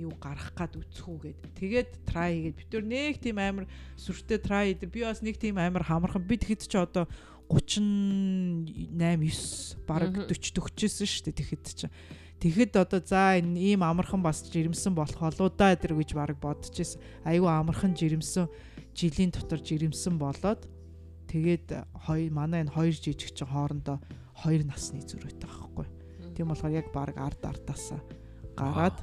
юу гарах гад үцхүүгээд тэгээд try хийгээд бид нар нэг тийм амар сүртэй try хийдэг. Би бас нэг тийм амар хамархан бид хэд ч одоо 38 9 бараг Мгм. 40 төгчөөсөн шүү дээ тэгэхэд ч. Тэгэхэд одоо за энэ ийм амархан бас жирэмсэн болох болоо да тэр гэж бараг бодож ирсэн. Айгүй амархан жирэмсэн жилийн дотор жирэмсэн болоод тэгээд хоёр манай энэ хоёр жижиг чинь хоорондоо хоёр насны зөрүүтэй байхгүй. Тийм болохоор яг баг ард ардаасаа гараад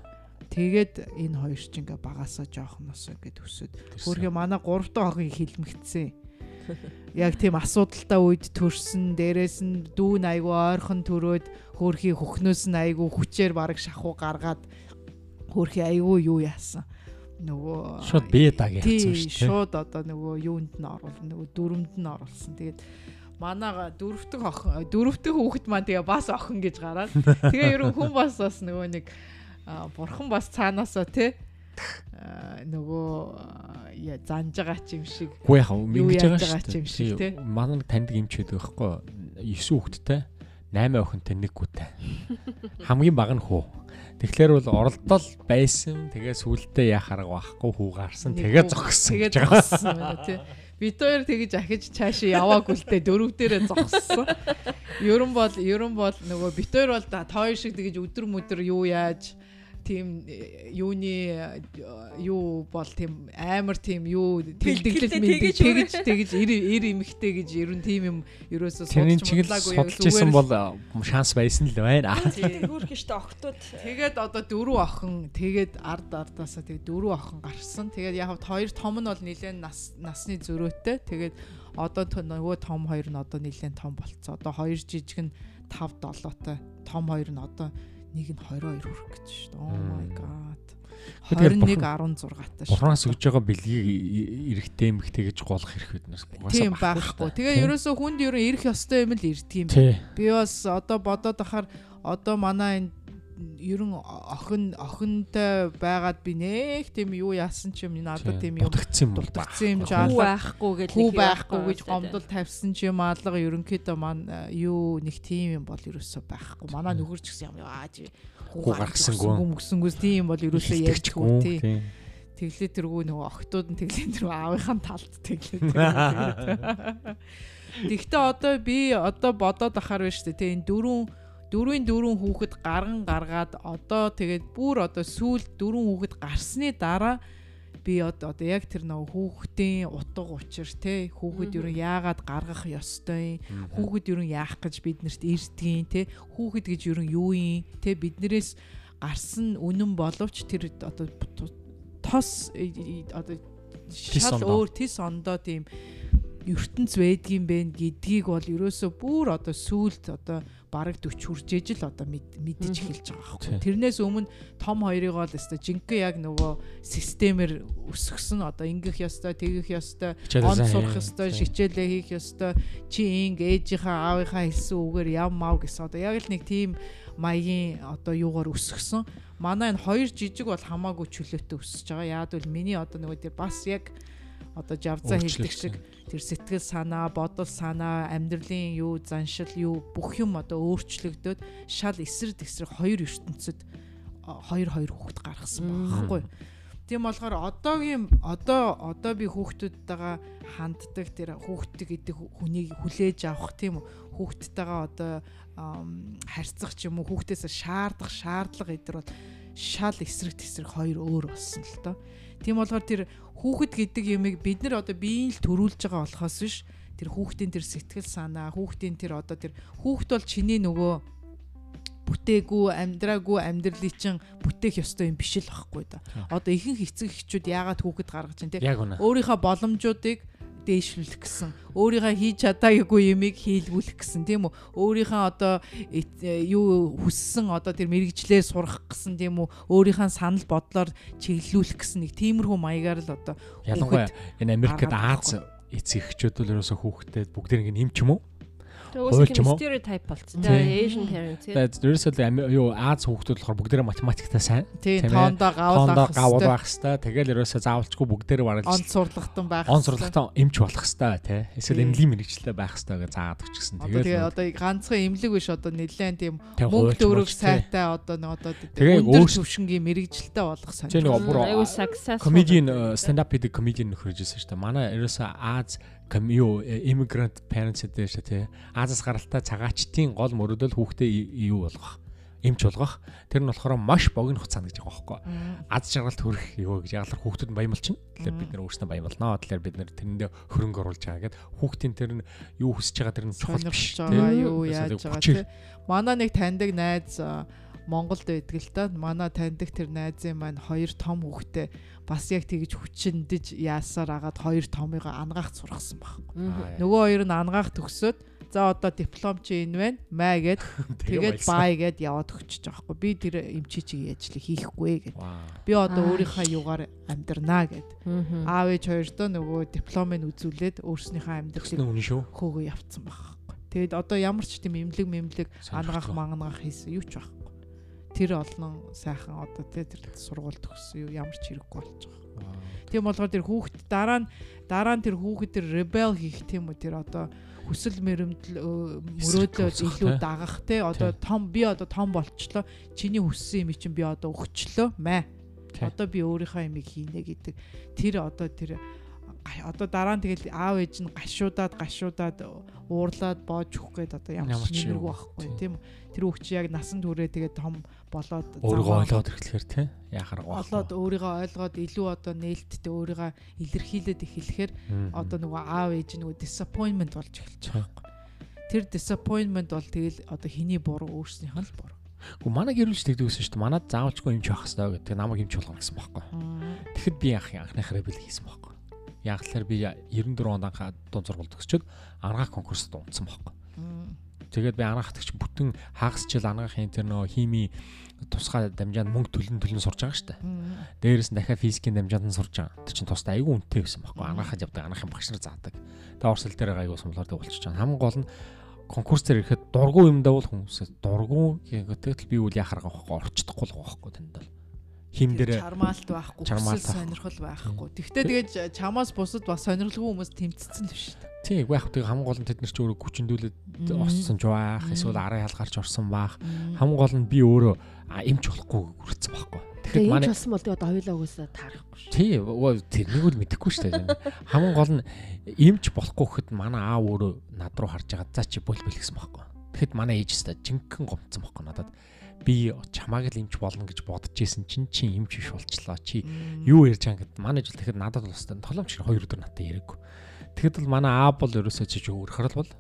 тэгээд энэ хоёр ч ингээ багасаа жоохноос ингээд өсөд Хөрхөө манай 3 дахь охин хилмигдсэн. Яг тийм асуудалтай үед төрсөн, дээрээс нь дүүн айгу ойрхон төрөөд хөрхий хөхнөөс нь айгу хүчээр бараг шахуу гаргаад хөрхий айгу юу яасан. Нөгөө Шууд бие даг яцсан шүү дээ. шууд одоо нөгөө юунд нь оруулна, нөгөө дүрмэнд нь оруулсан. Тэгээд манайга дөрөвдөг охин, дөрөвдөг хүүхэд маань тэгээ бас охин гэж гараад тэгээ ерөн хүн бас бас нөгөө нэг бурхан бас цаанаасаа тий нөгөө занж байгаа ч юм шиг Хүү яхаа яаж байгаа ч юм шиг, тий. нэг таньдаг эмч байдаг байхгүй. 9 хүүхэдтэй 8 охинтой нэг гүтэй. Хамгийн баг нь хүү. Тэгэхээр бол оролдол байсан. Тэгээ сүултээ яах арга байхгүй хүү гарсан. Тэгээ зогссон. тэгээ зогссон байна тий. Бид хоёр тэгэж ахиж цаашаа яваагүй л дээ дөрөв дээрээ зогссон. Ерөн бол ерөн бол нөгөө бид хоёр бол та хоёр шиг тэгэж өдөр мөдөр юу яаж тийм э, юуны э, юу бол тийм амар тийм юу тэлдэглэл Бэлтгэлтэй мэд тэгэж тэгэж тэгэж ир эмхтэй гэж ерөн тийм юм ерөөсөө судалж бодлаагүй исэн зүгээр бол а, шанс байсан л байна. Хөрх штэ октод Тэгээд одоо дөрөв охин тэгээд ард ардаасаа тэгээд дөрөв охин гарсан. Тэгээд яг хоёр том нь бол нэлээд нас насны зөрөөтэй. Тэгээд одоо нөгөө том хоёр нь одоо нэлээд том болцсон. Одоо хоёр жижиг нь 5 7-той. Том хоёр нь одоо нэг нь 22 хүрэх гэж шүү дээ. Oh my god. Тэгэхээр 21 бурхан- 16 таа Бурханаас өгж байгаа бэлгийг эрэгтэй эмэгтэй гэж голох хэрэг биднээс Тийм байхгүй. Тэгээ ерөөсөө хүнд ерөн ирэх ёстой юм л ирдэг юм. Би бас одоо бодоод ахаар одоо манай энэ ерөн охин охинтой байгаад би нэг тийм юу яасан ч юм надад тийм юм дутагдсан юм юм байхгүй. жаа. хүү байхгүй гэж хүү байхгүй гэж гомдол тавьсан ч юм алга ерөнхийдөө мань юу нэг тийм юм бол ерөөсөө байхгүй. Манай нөхөрч гэсэн юм аа чи Хүү гаргасангүй. мөсөнгөөс тийм юм бол ерөөсөө ярьчихгүй Тэгчгүй, тий. тий. Тэглээ тэргүй нөгөө охтууд нь тэглээ тэр аавынхаа талд тэглээ. Тэгтээ одоо би одоо бодоод ахаар байна шүү дээ. Тэ энэ дөрөв дөрвийн дөрөв хүүхэд гарган гаргаад одоо тэгээд бүр одоо сүүл дөрөв хүүхэд гарсны дараа би одоо одоо яг тэр нөө хүүхдийн утга учир те хүүхэд юу яагаад гаргах ёстой юм хүүхэд юу яах гэж биднэрт ирдгийн те хүүхэд гэж юу юу юм те биднэрээс гарсан үнэн боловч тэр одоо тос одоо шал өөр тис ондоо тийм ертөнц байдгийм бэ гэдгийг бол ерөөсөө бүр одоо сүулт одоо бараг 40 хүрж ижил одоо мэдэж эхэлж байгаа байхгүй. Тэрнээс өмнө том хоёрыг бол өстой жинхэнэ яг нөгөө системээр өсгсөн одоо ингэх ёстой, тэгэх ёстой, он сурах ёстой, хичээлээ хийх ёстой, чи инг ээжийнхаа аавынхаа хэлсэн үгээр яв мав гэсэн одоо яг л нэг тийм маягийн одоо юугаар өсгсөн. Манай энэ хоёр жижиг бол хамаагүй чөлөөтэй өсөж байгаа. Яад бол миний одоо нөгөө тэр бас яг одоо жавзаа хийдэг шиг тэр сэтгэл санаа, бодол санаа, амьдралын юу, заншил юу бүх юм одоо өөрчлөгдөд шал эсрэг тесрэг хоёр ертөнцид хоёр хоёр хүүхэд гаргасан байхгүй. Тийм болохоор одоогийн одоо одоо би хүүхдүүдтэйгээ ханддаг тэр хүүхдтэй гэдэг хүнийг хүлээж авах тийм үү хүүхдтэйгээ одоо харьцах ч юм уу хүүхдээс шаардах шаардлага эдэр бол шал эсрэг тесрэг хоёр өөр болсон л доо. Тийм болохоор тэр хүүхэд гэдэг юмыг бид нар одоо биеийн л төрүүлж байгаа болохоос биш. Тэр хүүхдийн тэр сэтгэл санаа, хүүхдийн тэр одоо тэр хүүхд бол чиний нөгөө бүтээгүй, амьдраагүй амьдралыг чинь бүтээх ёстой юм биш л байхгүй да. Одоо ихэнх эцэг эхчүүд яагаад хүүхэд гаргаж чинь те? Өөрийнхөө боломжуудыг дээшлүүлэх гэсэн. Өөрийнхөө хийж чадаагүй юмыг хийлгүүлэх гэсэн тийм үү? Өөрийнхөө одоо юу хүссэн одоо тэр мэрэгчлээ сурах гэсэн тийм үү? Өөрийнхөө санал бодлоор чиглүүлэх гэсэн нэг тиймэрхүү маягаар л одоо ялангуяа энэ Америкт Аз эцэг эхчүүд бол ерөөсө хүүхдэд бүгдийг нэг юм ч юм уу Өөрөөр хэлбэл stereotype болцсон. Тэгээ Asian parents. Тэгээд ерөөсөө юу Аз хүүхдүүд болохоор бүгдээрээ математиктаа сайн. Тийм тоондоо гавал байх хэвээр. Тэгэл ерөөсөө заавалчгүй бүгдээрээ бараг он сурлагтан байх. Он сурлагтан эмч болох хэвээр тий. Эсвэл эмнэлгийн мэрэгчлээ байх хэвээр гэж заадаг ч гэсэн. Тэгээд одоо ганцхан эмнэлэг биш одоо нэлээд тийм мөнгө төгрөг сайтай одоо нэг одоо өндөр төвшингийн мэрэгчлээ болох сонирхол. Аюу successful. Comedian stand up гэдэг comedian нөхөржсэн шүү дээ. Манай ерөөсөө Аз юу immigrant parents гэдэг шүү тий. Азаас гаралтай цагаачтын гол мөрөдөл хүүхдээ юу болгох эмч болгох тэр нь болохоор маш богино хугацаанд гэж байгаа байхгүй. Аз жаргалт хүрэх юу гэж ягалар хүүхдүүд нь баямалчин. Тэгэхээр бид нэр өөрснөө баямалнаа. Тэгэхээр бид нэр тэрэндээ хөрөнгө оруулж байгаа гэд хүүхдийн тэр нь юу хүсэж байгаа тэр нь чухал биш. Юу яаж байгаа тий. Манай нэг таньдаг найз Монголд байдаг л да. Манай таньдаг тэр найзын маань хоёр том хүүхдээ бас яг тэгж хүчиндэж яасаар агаад хоёр томыгоо ангаах сургасан байхгүй. Нөгөө хоёр нь ангаах төгсөөд за одоо диплом чи энэ байна. Маа гэд тэгээд бай гэд яваад өгчөж байгаа байхгүй. Би тэр эмчи чиг яжлыг хийхгүй гэд. Би одоо өөрийнхөө югаар амьдрнаа гэд. Аав ээж хоёртоо нөгөө дипломыг үзүүлээд өөрснийхөө амьдралыг хөөгөө явцсан байхгүй. Тэгээд одоо ямар ч тийм эмнэлэг мэмлэг ангаах мангах хийсэн юу ч байхгүй тэр олон сайхан одоо тэр сургууль төгссөн юу ямар ч хэрэггүй болж байгаа. Тийм болохоор тэр хүүхэд дараа нь дараа нь тэр хүүхэд тэр rebel хийх тийм үү? Тэр одоо хүсэл мөрөмдөл мөрөөдөө илүү дагах те одоо том би одоо том болчлоо. Чиний хүссэн юм чинь би одоо өгчлөө мэ. Одоо би өөрийнхөө юмыг хийнэ гэдэг. Тэр одоо тэр одоо дараа нь тэгэл аав ээж нь гашуудаад гашуудаад уурлаад боож өгөх гээд одоо ямар ч нэргүй байхгүй тийм тэр хүүхч яг насан туршээ тэгээд том болоод өөрийгөө ойлгоод эхлэхээр тийм яхаар болоод өөрийгөө ойлгоод илүү одоо нээлттэй өөрийгөө илэрхийлээд эхлэхээр одоо нөгөө аав ээж нөгөө disappointment болж эхэлж байгаа байхгүй. Тэр disappointment бол тэгэл одоо хэний буруу өөрснийх нь л буруу. Гэхдээ манай гэрүүлж тэгдэгсэн шүү дээ. Манад заавалчгүй юм ч авах хэрэгтэй гэдэг намайг юм ч болгоно гэсэн байхгүй. Тэгэхэд би анх анхныхаараа бил хийсэн байхгүй. Яг л би 94 онд анхаа дунд сургалт төгсчөөд ангаах конкурсд унтсан байхгүй. Тэгээд би анагаах төгч бүтэн хагасчил анагаахын тэр нөө хими тусгай дамжаанд мөнгө төлн төлн сурж байгаа шүү дээ. Дээрээс нь дахиад физикийн дамжаанд нь сурж байгаа. Тэр чинь тусдаа айгүй үнэтэй байсан байхгүй. Анагаахад явдаг анагаахын багш нар заадаг. Тэгээ орсол дээр айгүй сумлаар болчихж байгаа. Хамгийн гол нь конкурс дээр ирэхэд дургу юм давал хүмүүсээ дургу гэдэг би үл яхаргаа байхгүй орчдохгүй л байгаа байхгүй танд бол хим дээр чармаалт байхгүй хүсэл сонирхол байхгүй. Тэгвэл тэгээд чамаас бусад бас сонирхолгүй хүмүүс тэмцсэн л биш үү? Тийм яг тэг хамгийн гол нь тэд нар ч өөрөө хүчндүүлээд оссон ч байх эсвэл арын халгарч орсон байх. Хамгийн гол нь би өөрөө эмч болохгүй хүрсэн байхгүй. Тэгэхээр манай болсон бол одоо хоёулаа угаасаа таарахгүй шүү. Тийм тэрнийг л мэдэхгүй шүү дээ. Хамгийн гол нь эмч болохгүй гэхэд манай аав өөрөө над руу харж байгаа за чи бол бөл гэсэн байхгүй. Тэгэхэд манай ээж өстө жинхэнэ гомцсон байхгүй надад би чамааг л имч болно гэж бодож исэн чинь чи имч биш болчлоо. Чи юу ярьж байгаа гэд манай жил тэгэхэд надад бол өстө толомч хоёр өдөр надад яриаггүй. Тэгэхэд бол манай аа бол ерөөсөө чи өөрхөр л бол.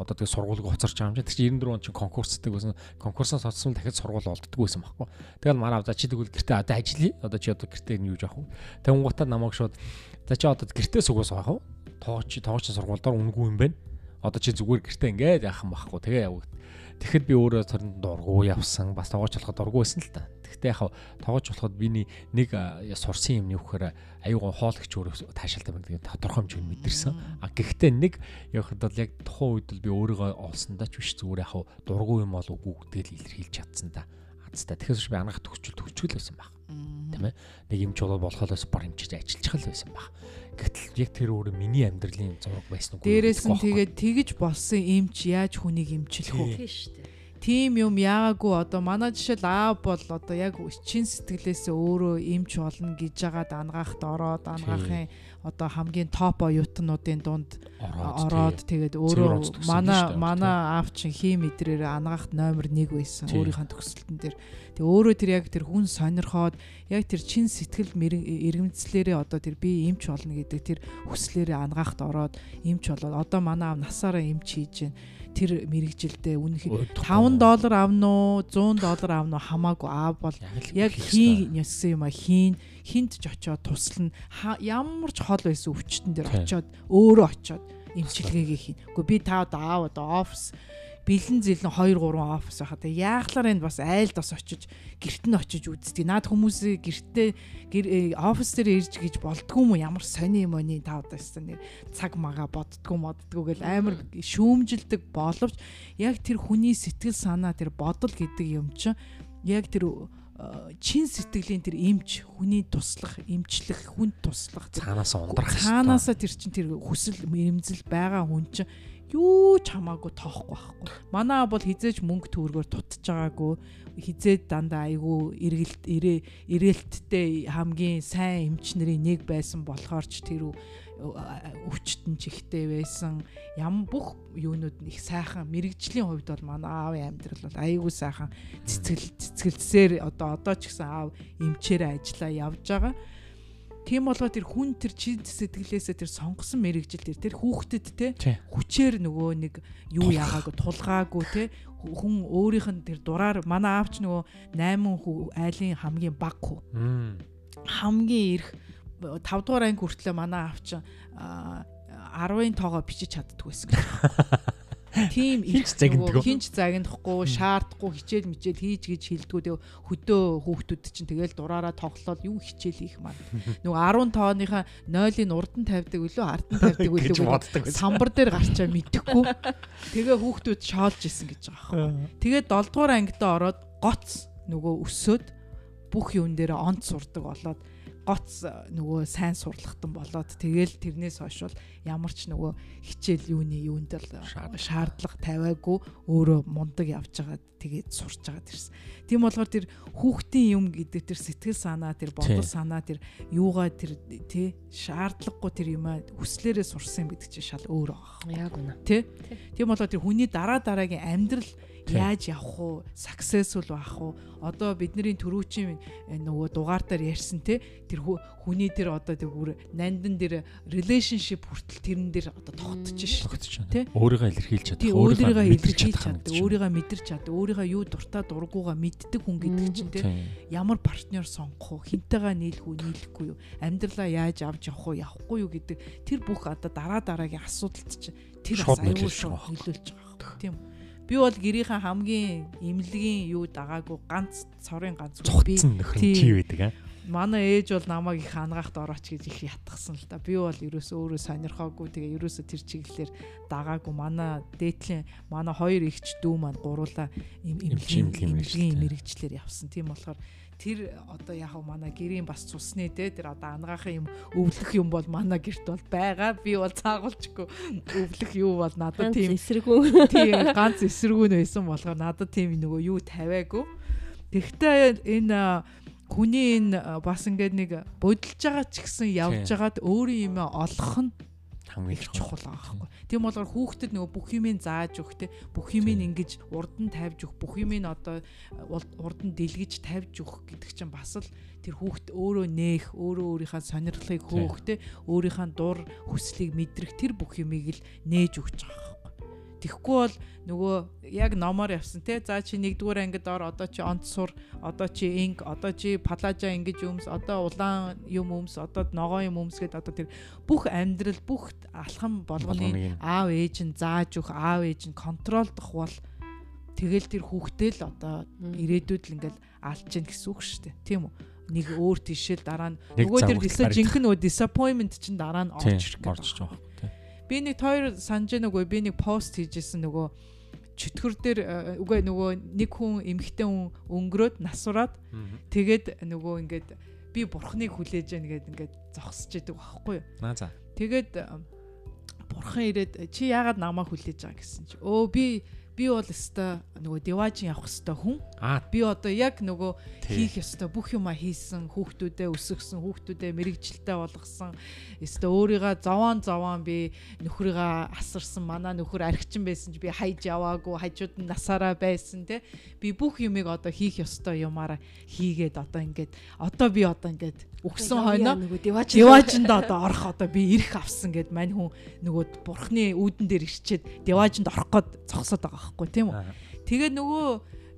Одоо тэгээ сургуулийг хоцорч байгаа юм чинь. 94 он чинь конкурсдаг байсан. Конкурсоос хоцсон дахиад сургууль олддгүй байсан байхгүй. Тэгэл манай за чи тэгвэл гэртээ одоо ажиллая. Одоо чи одоо гэртээ юу яах вэ? Тэгэн гутаа намайг шууд за чи одоо гэртээ сугаас байх уу? Тооч тооч сургуульдаар үнгүй юм байна. Одоо чи зүгээр гэртээ ингээд яах юм байхгүй тэгээ явагд Тэгэхэд би өөрөө тэр дургу явсан. Бас тоогооч болоход дургу байсан л та. Тэгэхдээ яг тоогооч болоход биний нэг сурсан юм нөхөр аюугаа хоол гэж өөрөө таашаалтай байна гэдэг тодорхой хэмжээнд мэдэрсэн. А гэхдээ нэг явахад бол яг тухайн үед би өөрийгөө олсондаа ч биш зүгээр яг дургу юм бол үгүй гэдэл илэрхийлж чадсан да. Азтай. Тэгэхээр би анх төгсчл төгсчл байсан баг. Тийм ээ. Нэг юм чулуу болохоос бар юмчиж ажиллаж хал байсан баг. Гэтэл яг тэр өөрөө миний амьдралын зураг байсан уу? Дээрээс нь тэгээд тэгж болсон эмч яаж хүнийг эмчлэх вэ? Тийм шүү дээ. Тим юм яагаагүй одоо манай жишээл аав бол одоо яг чин сэтгэлээсээ өөрөө эмч болно гэж жагаад ангаахт ороод ангаахын одоо хамгийн топ оюутнуудын дунд ороод тэгээд өөрөө манай манай аав чинь хим мэдрээр ангаахт номер 1 байсан өөрийнхөө төгсөлтөн дээр. Тэгээ өөрөө тэр яг тэр хүн сонирхоод яг тэр чин сэтгэл эргэмцлээрээ одоо тэр би эмч болно гэдэг тэр хүслээрээ ангаахт ороод эмч болоод одоо манай аав насаараа эмч хийж байна тэр мэрэгжилдээ үнэхээр 5 доллар авна уу 100 доллар авна уу хамаагүй аав бол яг хийн яссан юм а хийн хинт ч очоод туслана ямар ч хол байсан өвчтөн дээр очоод өөрөө очоод эмчилгээгээ хийн. Гэхдээ би та одоо аав одоо офис бэлэн зэлэн 2 3 офис байхад яахлаар энэ бас айлд бас очиж гэрт нь очиж үздэг. Наад хүмүүсээ гэртээ офис дээр ирж гэж болдгоо юм ямар сони юм ооны та одоо өстө нэр цаг мага боддгоо моддгоо гэл амар шүүмжилдэг боловч яг тэр хүний сэтгэл санаа тэр бодол гэдэг юм чинь яг тэр чин сэтгэлийн тэр эмч хүний туслах эмчлэх хүнд туслах цаанаас ундрах цаанаасаа тэр чин тэр хүсэл мэрэмзэл байгаа хүн чинь юу ч хамаагүй тоохгүй байхгүй. Манай бол хизээж мөнгө төгрөгөөр тутаж байгаагүй. Хизээд дандаа айгүй эргэлт ирээ ирээлттэй хамгийн сайн эмчнэрийн нэг байсан болохоор ч тэр өвчтөн чихтэй байсан. Ям бүх юунууд их сайхан. Мэрэгжлийн хувьд бол манай аавын амьдрал бол айгүй сайхан. Цэцгэл цэцгэлцсээр одоо одоо ч гэсэн аав эмчээр ажиллаа явж байгаа Тийм болгоо тэр хүн тэр чин сэтгэлээсээ тэр сонгосон мэрэгжил тэр тэр хүүхдэд те хүчээр нөгөө нэг юу яагаагүй тулгаагүй те хүн өөрийнх нь тэр дураар манай аавч нөгөө 8 айлын хамгийн баг хүү. Хамгийн их 5 дугаар анги хүртлээ манай аавч 10-ын тоогоо бичиж чаддгүй байсан. тийм хинч загиндгүй хинч загиндахгүй шаардахгүй хичээл мичээл хийж гэж хилдэггүй тэгээ хөдөө хүүхдүүд чинь тэгэл дураараа тоглоод юу хичээл их маань нөгөө 10 тооныхаа 0-ын урд нь тавьдаг үлээ ард нь тавьдаг үлээ самбар дээр гарчаа мэдэхгүй тэгээ хүүхдүүд шоолж исэн гэж байгаа байхгүй. Тэгээ 7 дугаар ангидаа ороод гоц нөгөө өсөөд бүх юун дээр онц сурдаг болоод гоц нөгөө сайн сурлахтан болоод тэгэл тэрнээс хойш бол ямар ч нөгөө хичээл юуны юунд л шаардлага тавиагүй өөрөө мундаг явж байгаа тэгээд сурч байгаа тэрс. Тийм болохоор тэр хүүхдийн юм гэдэг тэр сэтгэл санаа тэр бодол санаа тэр юугаа тэр тий шаардлагагүй тэр юмаа хүслээрээ сурсан юм гэдэг чинь шал өөр байгаа. Яг үнэ. Тий. Тийм болохоор тэр хүний дараа дараагийн амьдрал яаж явах уу? Successful байх уу? Одоо бидний төрүүчийн нөгөө дугаар дээр ярьсан те тэр хүний тэр одоо тэр бүр нандан дээр relationship хүртэл тэрэн дээр одоо тогтож шээ. Те өөрийгөө илэрхийлж чадах өөрийгөө илэрхийлж чаддаг өөрийгөө мэдэрч чаддаг өөрийгөө юу дуртай дургуугаа мэддэг хүн гэдэг чинь те ямар партнер сонгох уу? Хинтэйгээ нийлэх үү нийлэхгүй юу? Амьдралаа яаж авч явах уу явахгүй юу гэдэг тэр бүх одоо дараа дараагийн асуудалт чинь тэр бас аюул шүү нөлөөлж байгаа тийм үү Би бол гэрийнхэн хамгийн имлэгийн юу дагаагүй ганц цорын ганц би чи байдаг аа. Манай ээж бол намайг их ангаахт орооч гэж их ятгсан л да. Би бол ерөөсөө өөрөө сонирхоогүй. Тэгээ ерөөсөө тэр чиглэлээр дагаагүй. Манай дээдлийн манай хоёр эгч дүү маань гуруула имлэгийн имлэгийн мэрэгчлэр явсан. Тийм болохоор тэр одоо яг манай гэрийн бас цусны те тэр одоо ангаахын юм өвлөх юм бол манай гэрт бол байгаа. Би бол цаагуулчгүй өвлөх юу бол надад тийм эсэргүү. Тийм ганц эсэргүү нь байсан болохоор надад тийм нөгөө юу тавиагүй. Тэгвэл энэ хүний энэ бас ингээд нэг бодолж байгаа ч гэсэн явж байгаад өөрийн юм олох нь хамгийн чухал байгаа байхгүй. Тийм болохоор хүүхдэд нөгөө бүх юмыг зааж өгөх те бүх юмыг ингэж урд нь тавьж өгөх бүх юмыг одоо урд нь дэлгэж тавьж өгөх гэдэг чинь бас л тэр хүүхд өөрөө нээх өөрөө өөрийнхөө сонирхлыг хөөх те өөрийнхөө дур хүслийг мэдрэх тэр бүх юмыг л нээж өгч байгаа Тэгэхгүй бол нөгөө яг номоор явсан те. За чи нэгдүгээр ангид ор одоо чи онц сур одоо чи инг одоо чи палажа ингэж өмс одоо улаан юм өмс одоо ногоо юм өмс гэдэг одоо тэр бүх амьдрал бүх алхам болгоны аав ээж нь зааж өгөх аав ээж нь контролдох бол тэгэл тэр хүүхдээ л одоо ирээдүйд л ингээл алж гин гэсэн үг шүү дээ. Тийм үү? Нэг өөр тишэл дараа нь нөгөө тэр жинхэнэ нөгөө disappointment чинь дараа нь орж ирэх гэж байгаа Би нэг хоёр санаж нүгөө би нэг пост хийжсэн нөгөө чөтгөр дээр э, үгүй нөгөө нэг хүн эмхтэн хүн өнгөрөөд насураад тэгээд нөгөө ингээд би бурхныг хүлээж яана гэд ингээд зогсож идэг байхгүй юу. Аа за. Тэгээд э, бурхан ирээд чи яагаад намайг хүлээж байгаа гэсэн чи өө би би бол өстой нөгөө деважин явах өстой хүн. Аа би одоо яг нөгөө хийх өстой бүх юма хийсэн хүүхдүүдээ өсгсөн хүүхдүүдээ мэрэгжилтэй болгосон. Өстой өөрийгөө зовоон зовоон би нөхрийгөө асарсан. Манай нөхөр архичин байсан чи би хайж яваагүй хажууд нь насаараа байсан те. Би бүх юмыг одоо хийх өстой юмараа хийгээд одоо ингээд одоо би одоо ингээд өгсөн хойно деважинд одоо орох одоо би ирэх авсан гэд мань хүн нөгөө бурхны үүдэн дээр ирчээд деважинд орох гээд зогсоод байгаа байхгүй тийм үү. Тэгээд нөгөө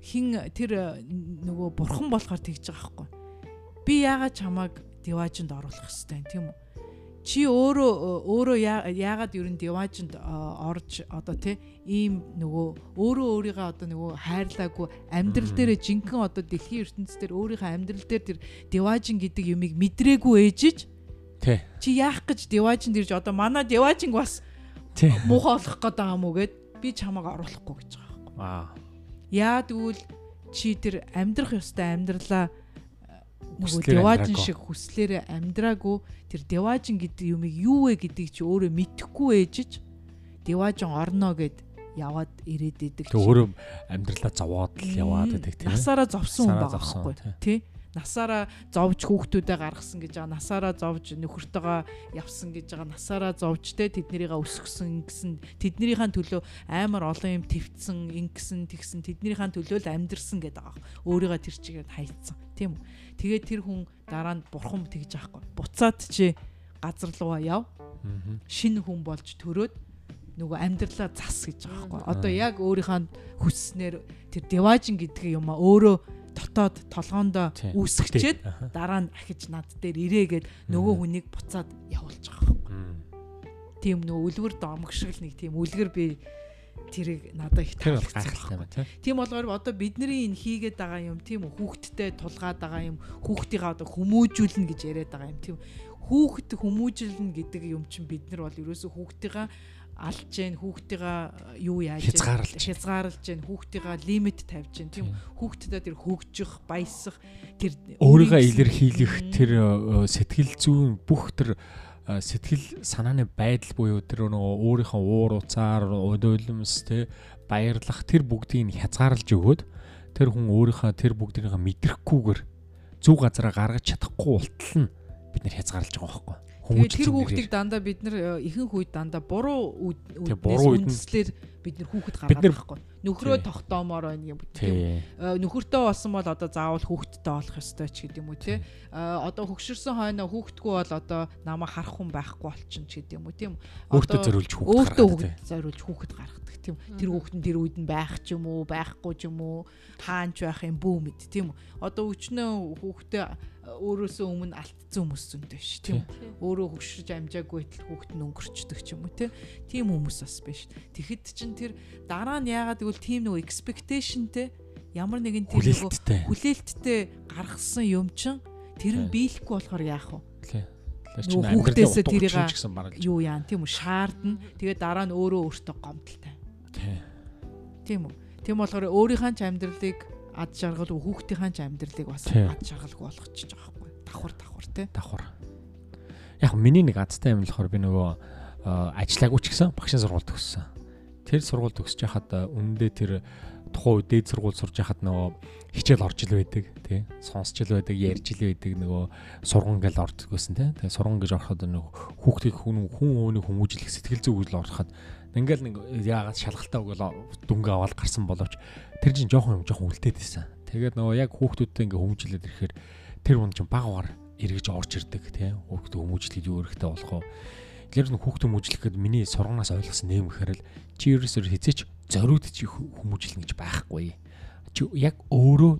хин тэр нөгөө бурхан болохоор тэгж байгаа байхгүй. Би яагаад чамааг деважинд оруулах хэвтэй тийм үү? Чи өөрөө өөрөө яагаад ер нь деважинд орж одоо тий ийм нөгөө өөрөө өөрийгөө одоо нөгөө хайрлаагүй амьдрал дээрээ жинхэнэ одоо дэлхийн ертөнцийн дээр өөрийнхөө амьдрал дээр тэр деважин гэдэг юмыг мэдрээгүй ээжиж тий чи яах гэж деважинд ирж одоо манай деважинг бас муухай болох гээд байгаа юм уу гэд би чамааг оруулахгүй гэж байгаа байхгүй. Аа. Яа тэгвэл чи тэр амьдрах ёстой амьдралаа нөгөө деважин шиг хүслээрээ амьдраагүй тэр деважин гэдэг юмыг юу вэ гэдгийг чи өөрөө мэдэхгүй ээжиж деважин орно гэд яваад ирээд идэг. Тэг өөрөө амьдралаа зовоод л яваад идэг тийм. Насаараа зовсон хүн байгаа байхгүй тий насаараа зовж хүүхдүүдээ гаргасан гэж байгаа. Насаараа зовж нөхөртөөгөө явсан гэж байгаа. Насаараа зовж те тэднэрийгээ өсгсөн ингэсэн тэднэрийнхээ төлөө амар олон юм твцсэн ингэсэн тэгсэн. Тэднэрийнхээ төлөө л амьдрсан гэдэг байгаа өөрийгөө тэр чигээр хайцсан. Тийм үү тэгээд тэр хүн дараа нь бурхан тэгж аахгүй. Буцаад чи газар руугаа яв. Шинэ хүн болж төрөөд нөгөө амьдралаа зас гэж байгаа байхгүй одоо яг өөрийнхөө хүсснээр тэр деважин гэдэг юм а өөрөө дотоод толгоондоо үүсгчээд дараа нь ахиж над дээр ирээгээд нөгөө хүнийг буцаад явуулж байгаа байхгүй. Тийм нөгөө үлгэр домог шиг л нэг тийм үлгэр би тэрийг надад их таалагдсан юм тийм. Тийм болгоор одоо бидний энэ хийгээд байгаа юм тийм үү хүүхдтэй тулгаад байгаа юм хүүхдийнхаа одоо хүмүүжүүлнэ гэж яриад байгаа юм тийм. Хүүхд хүмүүжүүлнэ гэдэг юм чинь бид нар бол ерөөсөө хүүхдийнхаа алж जैन хүүхдийнхаа юу яаж хязгаарлаж хязгаарлаж जैन хүүхдийнхаа лимит тавьж जैन тийм хүүхдэд тэр хөгжих баясах тэр өөрийгөө илэрхийлэх тэр э, сэтгэл зүйн бүх тэр э, сэтгэл санааны байдал буюу тэр нөгөө өөрийнхөө уур уцаар уйлмс те баярлах тэр бүгдийг хязгаарлаж өгөөд тэр хүн өөрийнхөө тэр бүгдийг мэдрэхгүйгээр зөв газараа гаргаж чадахгүй ултал нь бид нэр хязгаарлаж байгаа байхгүй Тэгээд тэр хүүхдийг дандаа бид нар э, ихэнх үед дандаа буруу үднэслэр бид нар хүүхэд гаргаад байхгүй. Нөхрөө тогтоомоор байна юм. Э, нөхөртөө болсон бол одоо заавал хүүхэдтэй болох ёстой ч гэдэг юм уу тий. Э, одоо хөгшөрсөн хойно хүүхэдгүй бол одоо намайг харах хүн байхгүй болчихно ч гэдэг юм уу тийм. Өөртөө зориулж хүүхэд гаргадаг. Өөртөө зориулж хүүхэд гаргадаг тийм. Тэр хүүхэд нь тэр үед нь байх ч юм уу, байхгүй ч юм уу, хаанч байх юм бүү мэд тийм. Одоо өчнөө хүүхдээ өөрөөсөө өмнө алдсан хүмүүс зөндөө ш тийм өөрөө хөшрөж амжаагүй тэл хүүхэд нь өнгөрчдөг ч юм уу тийм? Хүмүүс бас биш. Тэгэхэд чин тэр дараа нь яагаад гэвэл тийм нөгөө expectationтэй ямар нэгэн тийм нөгөө хүлээлттэй. гаргасан юм чин тэр нь биелэхгүй болохоор яах вэ? Хүүхдээсээ тэрийг юу яан тийм үү? Шаардна. Тэгээд дараа нь өөрөө өөртөө гомдолтой тийм үү? Тийм болохоор өөрийнхөө ч амьдралыг ад жаргал хүүхдийн ч амьдралыг бас ад жаргалгүй болгочихж байгаа байхгүй. Давхар давхар тий. Давхар. Яг миний нэг азтай юм болохоор би нөгөө ажиллаагүй ч гэсэн багшийн сургууль төгссөн. Тэр сургууль төгсөж хахад үнэндээ тэр тухайн үед дээд сургууль сурж байхад нөгөө хичээл орж ил байдаг тий. Сонсч ил байдаг ярьж ил байдаг нөгөө сурган гэл ордог байсан тий тэгээ сурган гэж ороход нөгөө хүүхдийг хүн хүн өөний хүмүүжлэх сэтгэл зүй үйл ороход ингээл нэг яагаад шалгалтаа өгөөл дүнгээ аваад гарсан боловч тэр чинь жоохон юм жоохон үлдээд байсан тэгээд нөгөө яг хүүхдүүдтэй ингээ хүмүүжлээд ирэхээр тэр хүн чинь багаар эргэж орж ирдэг тий хүүхд хүмүүжлэх юу эрэхтэй болох уу Тэр нь хүүхдээ хүмүүжлэхэд миний сурганаас ойлгосон нэм гэхээр л чи ерөөсөө хизээч зориуд чи хүмүүжлэн гэж байхгүй. Чи яг өөрөө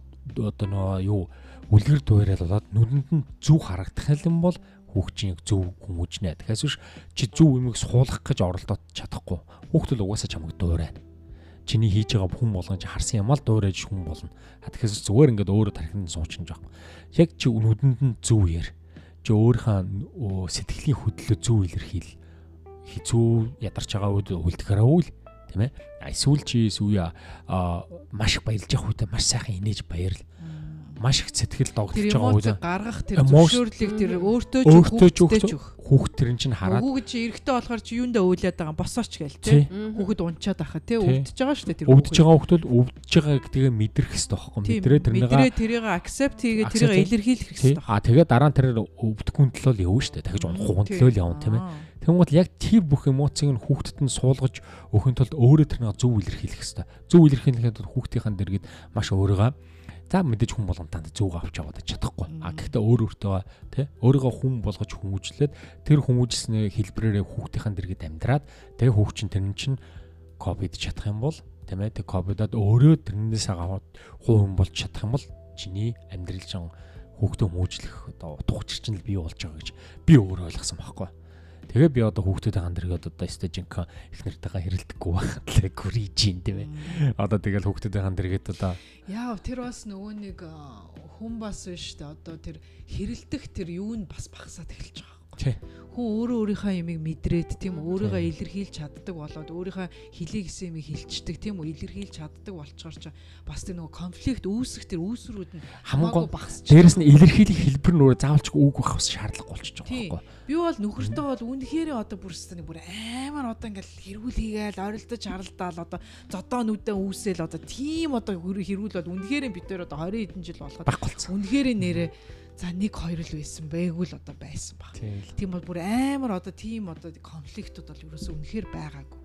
одоо нөө юу үлгэр дуурайал болоод нүдэнд нь зүг харагдах юм бол хүүхчийн яг зөв хүмүүжнэ. Тэгэхээс биш чи зөв юмыг суулгах гэж оролдоод чадахгүй. Хүүхдэл угаасаа чамайг дуурайна. Чиний хийж байгаа хүн болгон чи харсан юм аа л дуурайж хүн болно. Тэгэхээс зүгээр ингээд өөрөө тархинд суучихж байгаа. Яг чи нүдэнд нь зөв яар. Чи өөрийнхөө сэтгэлийн хөдлөлөө зөв илэрхийл. Хизүү ядарч байгаа үед үлдэхэрээ үл тийм ээ. Эсвэл чи сүүя маш их баярлж явах үедээ маш сайхан инээж баярл. Маш их сэтгэл догдолж байгаа үед гаргах тэр зөвшөөрлийг тэр өөртөө ч хүүхдтэй ч хүүхд тэр чинь хараад хүүхэд чи эрэхтэй болохоор чи юундаа үйлээд байгаа босооч гээл тий. Хүүхэд унчаад ахаа тий өвдөж байгаа шүү дээ тэр. Өвдөж байгаа хүүхдүүд өвдөж байгаа гэдгээ мэдрэх хэрэгтэй байхгүй мэдрээ тэрнийг мэдрээ тэрийг accept хийгээд тэрийг илэрхийлэх хэрэгтэй. А тэгээ дараа нь тэр өвдөхгүй төлөө л явна шүү дээ. Дахиж унахгүй төлөө л явна тийм ээ. Тэнгуут яг тэр бүх эмоцийг нь хүүхдэд нь суулгаж өгөхын тулд өөрөө тэрнийг зөв илэрхийлэх хэрэгтэй. Зөв илэрхийлэхэд хүүхдийн дэргэд маш өөрийгөө за мэдээж хүн болгонтанд зөв авч яваад чадахгүй. А гэхдээ өөр өөртөө тий өөрийгөө хүн болгож хүмүүжлээд тэр хүмүүжсэний хэлбэрээр хүүхдийн дэргэд амьдраад тэгээ хүүхчин тэр нь чинь ковид чадах юм бол тийм ээ тэг ковидод өөрөө тэрнээс аваад хүн болж чадах юм бол чиний амьдрал жин хүүхдээ хүмүүжлэх одоо утга учир чинь бий болж байгаа гэж би өөрөө ойлгосон байхгүй. Тэгээ би одоо хүүхдүүдийн хандрыг одоо стажинка их нартайгаа хэрэлдэхгүй байхад гүрийж юм тийм ээ. Одоо тэгэл хүүхдүүдийн хандргээд одоо яа тэр бас нөгөө нэг хүн бас биш үү одоо тэр хэрэлдэх тэр юу нь бас багасаад эхэлж байгаа Хүн өөрөө өөрийнхөө ямиг мэдрээд тийм өөрийгөө илэрхийлж чаддаг болоод өөрийнхөө хэлийг гэсэн юмыг хилчдэг тийм үү? Илэрхийлж чаддаг болчоор ч бас тэр нөгөө конфликт үүсэх тэр үүсрүүд нь хамаагүй багасч. Дээрэс нь илэрхийлэх хэлбэр нь өөрөө заавалч үг байх шаардлага болчихж байгаа байхгүй. Би бол нөхөртөө бол үнэхээр одоо бүр өстөний бүр амар одоо ингээл хэрүүл хийгээл ойролдож харалдаал одоо зодоо нүдэн үүсэл одоо тийм одоо хэрүүл бол үнэхээр бид дээр одоо 20 хэдэн жил болгоод үнэхээр нэрээ За нэг хоёр л байсан байггүй л одоо байсан баг. Тийм бол бүр амар одоо тийм одоо конфликтууд бол ерөөсөө үнэхээр байгаагүй.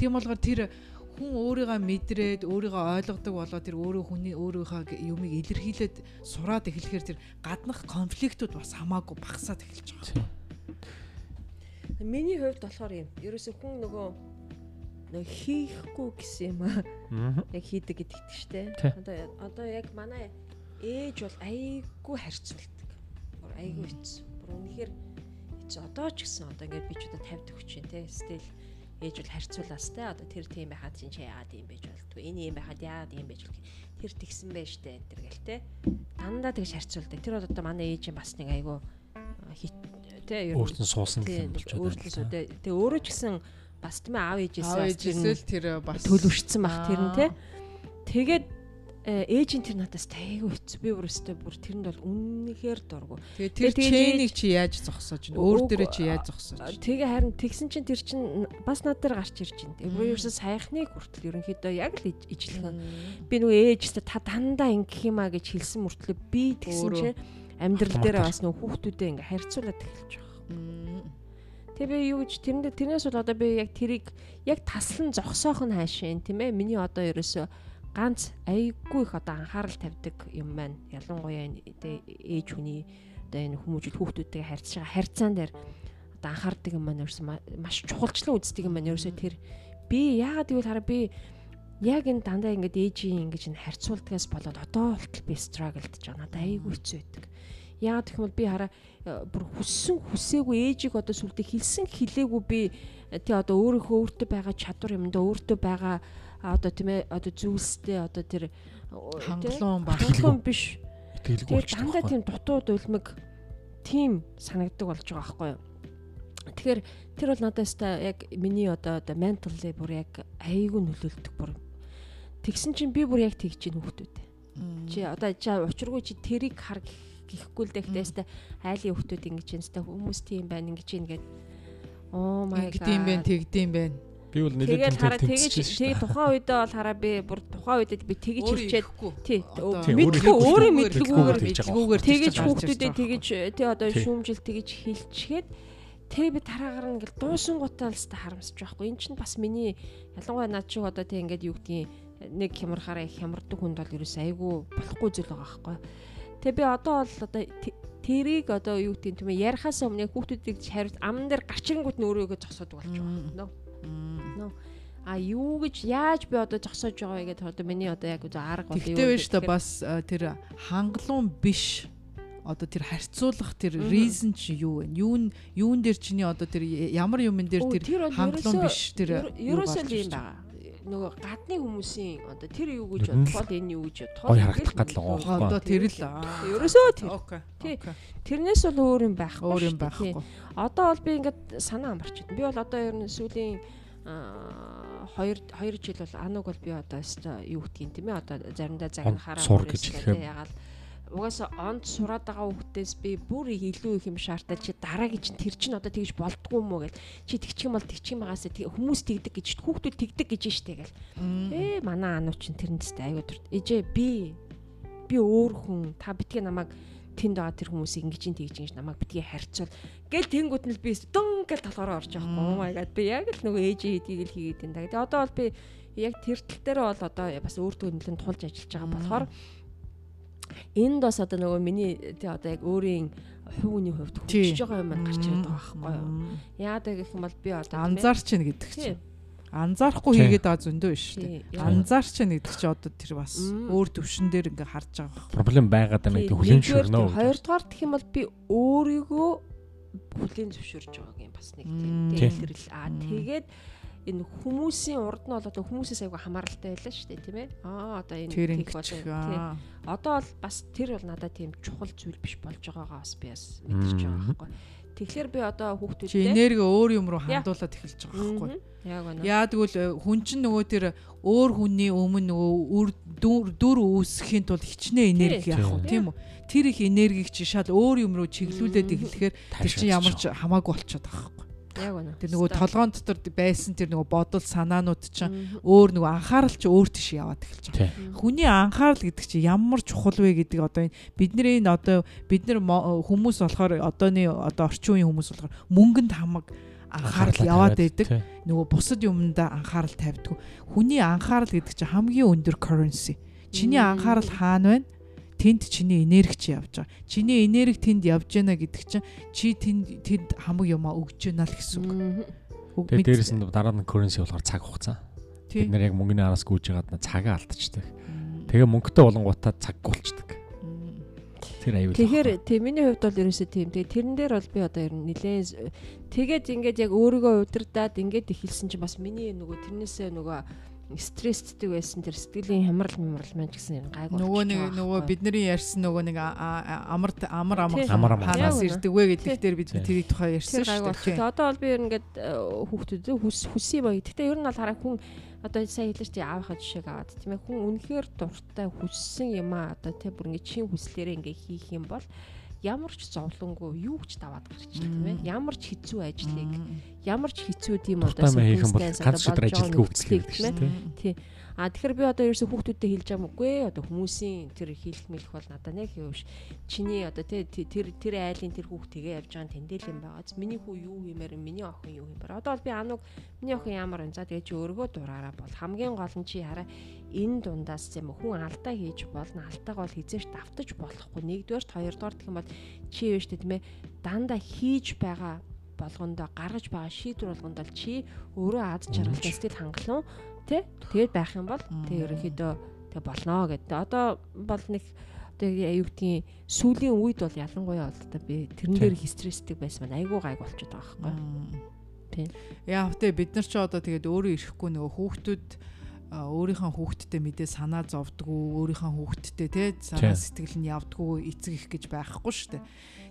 Тийм болгоор тэр хүн өөрийгөө мэдрээд өөрийгөө ойлгодог болоо тэр өөрөө хүний өөрийнхөө юмыг илэрхийлээд сураад эхлэхээр тэр гаднах конфликтууд бас хамаагүй багасаад эхэлж байгаа. Миний хувьд болохоор юм. Ерөөсөө хүн нөгөө нэг хийхгүй гэсэн юм аа. Яг хийдэг гэдэгт штэ. Одоо одоо яг манай ээж бол айгүй харьцуулдаг. Бүр айгүй хэцүү. Бүр үнэхээр хэцүү. Одоо ч гэсэн одоо ингээд би ч одоо 50 төгч чинь те. Стил ээж бол харьцуулаас те. Одоо тэр тийм байхад чинь чи яагаад юм байж болтгүй. Энэ юм байхад яагаад юм байж болтгүй. Тэр тэгсэн байж штэ энэ төр гэл те. Дандаа тэгж харьцуулдаг. Тэр одоо манай ээж юм бас нэг айгүй те. Өөртөө суусан юм болж байна. Өөртөө. Тэгээ өөрөө ч гэсэн бас тийм аав ээжээсээ тэр бас төлөвшсөн бах тэр нь те. Тэгээд Э, ээжийн тэр надаас тайгүй хэцүү. Би бүр өстэй бүр тэрэнд бол үннэхээр дургу. Тэгээ тэр чэйнийг чи яаж зогсоож байна? Өөр дээрээ чи яаж зогсоож байна? Тэгээ харин тэгсэн чинь тэр чинь бас над дээр гарч ирж байна. Бүр ерөөсөө саяхныг хүртэл ерөнхийдөө яг л ижлэхэн. Би нөгөө ээжтэй та дандаа ингэх юмаа гэж хэлсэн мөртлөө би тэгсэн чинь амьдрал дээр бас нөгөө хүүхдүүдээ ингээ харьцуулаад эхэлж байгаа. Тэгээ би юу гэж тэрэндээ тэрнээс бол одоо би яг тэрийг яг таслан зогсоох нь хаашаа тийм ээ. Миний одоо ерөөсөө ганц айгүй их одоо анхаарал тавьдаг юм байна. Ялангуяа ээж хүний одоо энэ хүмүүжил хүүхдүүдтэй харьцаж байгаа харьцаан дээр одоо анхаардаг юм маань ерөөсөн маш чухалчлан үздэг юм байна. Ерөөсөө тэр би яагаад гэвэл хараа би яг энэ дандаа ингээд ээжийн ингэж н харьцуулдгаас болоод одоо болтол би struggled жаа надад айгүй хэцүү байдаг. Яагаад гэх юм бол би хараа э, бүр хүссэн хүсээгүй ээжийг одоо сүлдө хэлсэн хэлээгүй би э, тий одоо өөрийнхөө өөртөө байгаа чадвар юмдаа өөртөө байгаа одоо тийм ээ одоо зүйлстэй одоо тэр хангалуун хангалуун биш итгэлгүй болчихсон. Дандаа тийм дутууд үлмэг тийм санагддаг болж байгаа байхгүй юу? Тэгэхээр тэр бол надад өстой яг миний одоо одоо менталли бүр яг айгүй нөлөөлдөг бүр. Тэгсэн чинь би бүр яг тэгж ийн хүүхдүүд. Чи одоо чи учиргүй чи тэрийг хар гэхгүй л дэхтэй өстой айлын хүүхдүүд ингэж юм өстой хүмүүс тийм байна ингэж ийн гэд. Oh my god. Ингэдэм байх, тэгдэм байх Би бол нэлээд Тэгээд хараа тэгэж шүү тэг дээ. тухайн үедээ бол хараа би бүр тухайн үедээ би тэгэж хэлчихэд тий мэдгүй өөрөө байгаа. мэдгүйгээр тэгэж хүүхдүүдэд тэгэж тий одоо шүүмжил тэгэж хэлчихэд тэг би тараагаар ингээл дуусан гутаа л та харамсаж байхгүй. Эн чинь бас миний ялангуяа над шиг одоо тий ингээд юу гэдгийг нэг хямрахаараа их хямардаг хүнд бол ерөөс айгүй болохгүй зүйл байгаа байхгүй. Тэг би одоо бол одоо тэрийг одоо юу гэдгийг тийм ээ ярихаас өмнө хүүхдүүдийг хариуц амн дээр гарч ирэнгүүт нь өөрийгөө зогсоодог болж байгаа нөө А юу гэж яаж би одоо зогсоож байгаа вэ гэдэг одоо миний одоо яг арга бол Тэгтээ байж та бас э, тэр хангалуун биш одоо тэр харьцуулах тэр reason чи юу вэ? Юун юун дээр чиний одоо тэр ямар юмн дээр тэр хангалуун биш тэр ерөөсөө л юм байгаа. Нөгөө гадны хүмүүсийн одоо тэр юу гэж бодвол энэ юу гэж бодвол Гой харагдах гад л байгаа байгаа. байхгүй. Одоо тэр л. Ерөөсөө тэр. Окей. Тий. Тэрнээс бол өөр юм байхгүй. Өөр юм байхгүй. Одоо бол би ингээд санаа амарч байна. Би бол одоо ер нь сүүлийн аа 2 2 жил бол ануг бол би одоо юу гэдгийг тийм ээ одоо заримдаа цаг Онд хараа сур мөрөөс гэж л хэлэхэд. ягаал угаасаа онд сураад байгаа хүүхдээс би бүр илүү их юм шаардаа чи дараагийн чинь тэр чинь одоо тэгж болдгоо юм уу гэл чи тэгчих юм бол тэгчих юм байгаас тэг хүмүүс тэгдэг гэж хүүхдүүд тэгдэг гэж штэ гэл. Ээ манай ануу чинь тэрнэстэй аягүй тэр ээжээ би би өөр хүн та битгий намайг тэнд байгаа тэр хүмүүсийг ингэж ин тэгж ингэж намайг битгий харьцуул. Гэл тэнгууд нь л би дун гэл толгороо орж юм oh my god би яг л нөгөө ээжээ эдгийг л хийгээд энэ да тэгээ одоо бол би яг тэр тал дээр бол одоо бас өөртөө нэлээд тулж ажиллаж байгаа болохоор энд бас одоо нөгөө миний тий одоо яг өөрийн хувийн хувьд хөгжиж байгаа юм гарч ирээд байгаа байхгүй юу? Яагаад гэх юм бол би одоо Анзаарч чинь гэдэг чинь. Анзаарахгүй хийгээд байгаа зөндөө биш үү? тий, яа- Анзаарч чинь гэдэг чинь одоо тэр бас өөр төвшин дээр ингээ харж байгаа байх. Проблем байгаад байна. Гэдэг өгнө. тий, Хоёрдугаар гэх юм бол би өөрийгөө хүлээн зөвшөөрж байгааг юм бас нэг тийм Тий. тэлэрэл аа тэгээд энэ хүмүүсийн урд нь бол одоо хүмүүсээс аягүй хамааралтай байлаа шүү дээ тийм ээ аа одоо энэ Тэр тийх бол ингэчих. тий. аа. одоо бол бас тэр бол надад тийм чухал зүйл биш болж байгаагаа бас би бас мэдэрч байгаа байхгүй тэгэхээр би одоо Чи хүүхдүүдтэй энерги өөр юм руу хандуулаад эхэлж байгаа байхгүй. Яг үнэ Яа тэгвэл э, хүн чинь нөгөө тэр өөр хүний өмнө нөгөө үр дүр үүсгэхийн тулд хичнээн энерги яах вэ Тий. тийм үү? Тэр их энергийг чи шал өөр юм руу чиглүүлээд эхлэхээр тэр чинь ямар ч хамаагүй болчиход байгаа. Яг үнэ Тэр нөгөө толгоон дотор байсан тэр нөгөө бодол санаанууд чинь өөр нөгөө анхаарал чи өөр тийш яваад эхэлж байгаа. Хүний анхаарал гэдэг чи ямар чухал вэ гэдэг одоо энэ бидний энэ одоо бид нар хүмүүс болохоор одооны одоо орчин үеийн хүмүүс болохоор мөнгөнд хамаг анхаарал яваад байдаг. Нөгөө бусад юмдаа анхаарал тавьдаг. Хүний анхаарал гэдэг чи хамгийн өндөр currency. Чиний анхаарал хаана байна? Тэнд чиний энерги чи явж байгаа. Чиний энерги тэнд явж байна гэдэг чинь чи тэнд тэнд хамаг юмаа өгж байна л гэсэн үг. Мгм. Үг Тэгээ мэд- дээрэс нь дараа нь currency болохоор цаг хугацаа. Бид нар яг мөнгөний араас гүйж ягаад на цагаа алдчихдаг. Тэгээ мөнгөтэй болонгуудаа цаг. Мм. Тэр аюул. Тэгэхээр тийм миний хувьд бол ерөөсөө тийм. Тэгээ тэрэн дээр бол би одоо ер нь нилээн тэгээд ингээд яг өөрийгөө удирдаад ингээд эхэлсэн чинь бас миний нөгөө тэрнээсээ нөгөө стресстэй байсан тэр сэтгэлийн хямрал мямрал маань ч гэсэн гайгүй. нөгөө нэг нөгөө бидний ярьсан нөгөө нэг амар амар амар ханаас ирдэг вэ гэдэг дээр бид тэрийг тухай ярьсан шүү дээ. Одоо бол би ер нь ингээд хүүхдүүд хүс хүсээ бай. Гэтэ ер нь бол хараа хүн одоо сая хэлж чи аавынхаа жишээг аваад тийм ээ хүн үнэхээр дуртай хүссэн юм аа. Одоо тий бүр ингээд чин хүслээрээ ингээд хийх юм бол ямар ч зовлонгүй юу ч даваад гарч тийм ээ ямар ч хэцүү ажлыг ямар ч хэцүү тийм одоо бол circumstance ганц ажилтгүй нөхцөлийг, хөтлөх тийм ээ. дээ. А тэгэхээр би одоо ерөөсө хүүхдүүдэд хэлж байгаа мөгүй одоо хүмүүсийн тэр хийх мэлэх бол надад нэг биш. Чиний одоо тий тэр тэр айлын тэр хүүхд тэгээ явж байгаа нь тэндэл юм байгаа. Миний хүү юу хиймээр миний охин юу хиймээр. Одоо бол би ануг миний охин ямар юм. За тэгээ чи өөргөө дураараа бол хамгийн гол нь чи хараа энэ дундаас юм хүн алдаа хийж болно. Алдааг бол хизээш давтаж болохгүй. Нэгдүгээр хоёрдугаар гэх юм бол чи юу штэ тийм ээ дандаа хийж байгаа болгондоо гаргаж байгаа шийдвэр болгонд бол чи өөрөө аз жаргалтай сэтгэл хангалуун тий тэгээд байх юм бол Мм. ерөнхийдөө тэг болно гэдэг. Одоо бол нэг одоо юу гэдгийг сүүлийн үед бол ялангуяа бол одоо би тэрэн Тий. дээр их стресстэй байсан маань айгүй гайг болчиход байгаа байхгүй. Тий. Яа тэ бид нар ч одоо тэгээд өөрөө ирэхгүй нөгөө хүүхдүүд өөрийнхөө хүүхдтэй мэдээ санаа зовдгоо өөрийнхөө хүүхдтэй те санаа Тий. сэтгэл нь явдггүй эцэг их гэж байхгүй шүү дээ.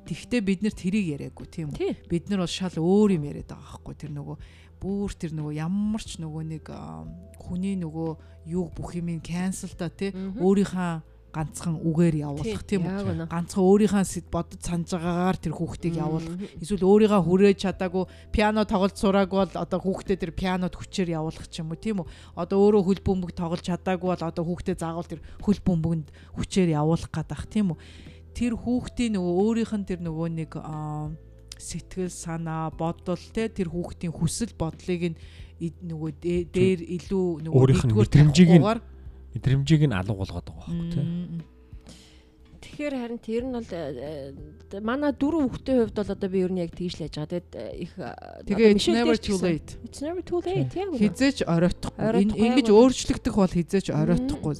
Тэгвэл бид нар тэрийг яриаггүй тийм үү? Бид нар бол шал өөр юм яриад байгаа байхгүй тэр нөгөө бүр тэр нөгөө ямар ч нөгөө нэг хүний нөгөө юу бүх юм cancel та тий өөрийнхөө ганцхан үгээр явуулах тийм үү? ганцхан өөрийнхөө бодож санаж байгаагаар тэр хүүхдийг явуулах. Эсвэл өөрийгөө хүрээж чадаагүй пиано тоглож сураагүй бол одоо хүүхдээ тэр пианод хүчээр явуулах ч юм уу тийм үү? Одоо өөрөө хөл бөмбөг тоглож чадаагүй бол одоо хүүхдээ заавал тэр хөл бөмбөгөнд хүчээр явуулах гадах тийм үү тэр хүүхдийн нөгөө өөрийнх нь тэр нөгөө нэг сэтгэл санаа бодол те тэр хүүхдийн хүсэл бодлыг нь нөгөө дэ- дээр илүү нөгөө Өөрийнх нь мэдрэмжийг нь мэдрэмжийг нь алга болгоод байгаа байхгүй тий. Тэгэхээр харин тэр нь бол э, э, манай дөрөв хүүхдийн хувьд бол одоо би ер нь яг тэгж л яаж байгаа. Тэгэд э, их Тэгээ it's never too late. It's never too late хизээч оройтхгүй. Үнэ. өөрчлөгдөх бол хизээч оройтхгүй.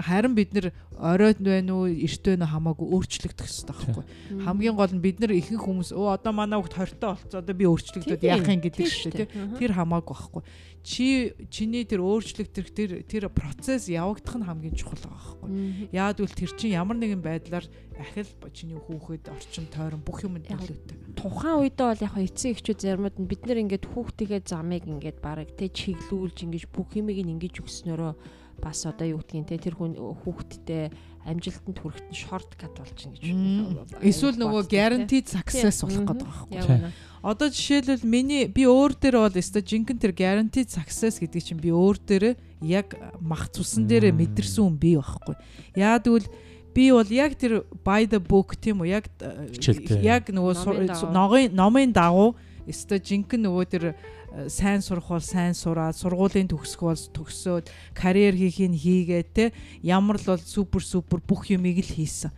Харин бид нэр оройд байна уу эрт байна уу хамаагүй өөрчлөгдөх хэрэгтэй байхгүй. Хамгийн гол нь бид нар ихэнх хүмүүс өө одоо манай хүүхд 20 тоо болцоо одоо би өөрчлөгдөд яах юм? гэдэг шүү дээ. Тэр хамаагүй байхгүй чи чиний тэр өөрчлөгдөх тэр тэр процесс явагдах нь хамгийн чухал байгаа байхгүй. Яад үл тэр чинь ямар нэгэн байдлаар ахил чиний хүүхэд орчин тойрон бүх юм Яг нөлөөтэй. тухайн үедээ бол яг хаа эцсийн эхчүүд заримуд нь бид нэр ингээд хүүхдийнхээ замыг ингээд бараг тэ чиглүүлж ингэж бүх юмыг ингэж өгснөөрөө бас одоо юу гэдгийг те тэр хүн хүүхдтэй амжилтанд хүрэхэд нь шорткат болж чинь гэж. эсвэл нөгөө guaranteed success болох гэдэг байхгүй Тий. үнэ. Одоо жишээлбэл миний би өөр дээр бол өстой жинхэнэ тэр guaranteed success гэдэг чинь би өөр дээр яг мах цусан дээрээ Мм. мэдэрсэн хүн би байхгүй. Яад үл би бол яг тэр by the book тийм үү яг яг нөгөө Номын дагуу. ногийн номын дагуу өстой жинхэнэ нөгөө тэр сайн сурах бол сайн сураад сургуулийн төгсөх бол төгсөөд карьер хийхийг хийгээд те ямар л бол супер супер бүх юмыг л хийсэн.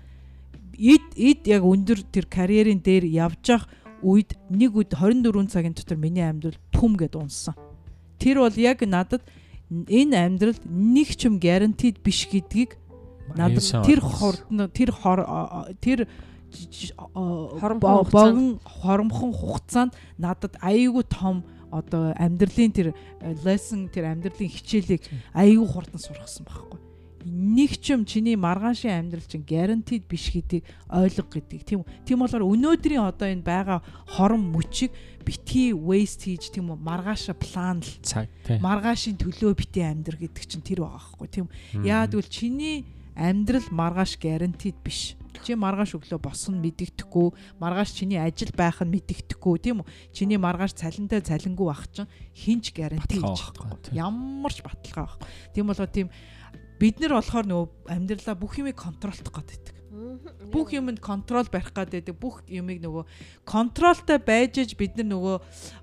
Эд эд яг өндөр тэр карьерийн дээр явж явах үед нэг үед 24 цагийн дотор миний амьдрал пүм гэд унсан. Тэр бол яг надад энэ амьдрал нэг ч юм guaranteed биш гэдгийг надад тэр хордно тэр хор тэр хоромхон хугацаанд надад аюулгүй том одоо амьдралын тэр э, lesson тэр амьдралын хичээлийг аюул хурдан сургасан байхгүй. Нэг ч юм чиний маргаашийн амьдрал чинь guaranteed биш гэдгийг ойлго гэдэг. Тийм үү тийм болохоор өнөөдрийн одоо энэ байгаа хорон мөчийг битгий waste хийж тийм үү маргааша план л. Маргаашийн төлөө битээ амьдр гэдэг чинь тэр байгаа байхгүй. Тийм үү яад үл чиний амьдрал маргааш guaranteed биш чи маргааш өглөө босгоно мэдэгдэхгүй маргааш чиний ажил байх нь мэдэгдэхгүй тийм үү? Чиний маргааш цалинтай цалингүй байх чинь хинч Баталгаа хийж чадахгүй ямар ч баталгаа байхгүй тийм болоо тийм бид нар болохоор нөгөө амьдралаа бүх юмыг контролдох гэдэг бүх юмд контрол барих гэдэг бүх юмыг нөгөө контролтой байж аж бид нар нөгөө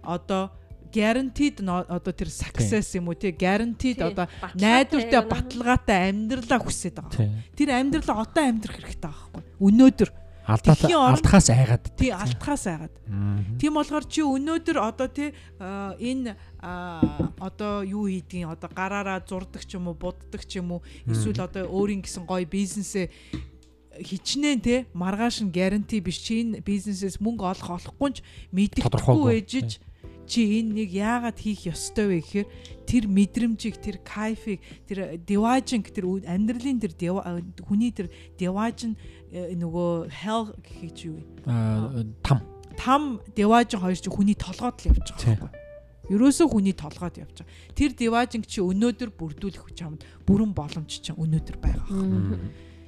одоо guaranteed одоо тэр success юм уу тий guaranteed одоо найдвартай баталгаатай амьдралаа хүсэж байгаа. Тэр амьдралаа одоо амьдрах хэрэгтэй байхгүй. Өнөөдөр алдахаас айгаад. тий алдхаас айгаад. Тийм болохоор чи өнөөдөр одоо тий а, энэ а, одоо юу хийдгийг одоо гараараа зурдаг ч юм уу буддаг ч юм уу эсвэл одоо өөрийн гэсэн гоё бизнесээ хичнээн те маргааш нь гаранти биш чи энэ бизнесээс мөнгө олох олохгүй ч мэддэхгүй Тодорхойгүй. Чи энэ нэг яагаад хийх ёстой вэ гэхээр тэр мэдрэмжийг тэр кайфыг тэр деважинг тэр амьдралын тэр хүний тэр деважин нөгөө hell гэхий чи юу вэ Аа, там. там деважин хоёр чи хүний толгойд л явж байгаа байхгүй. Ерөөсөө хүний толгойд явж байгаа. Тэр деважинг чи өнөөдөр бүрдүүлэх чамд бүрэн боломж чинь өнөөдөр байгаа.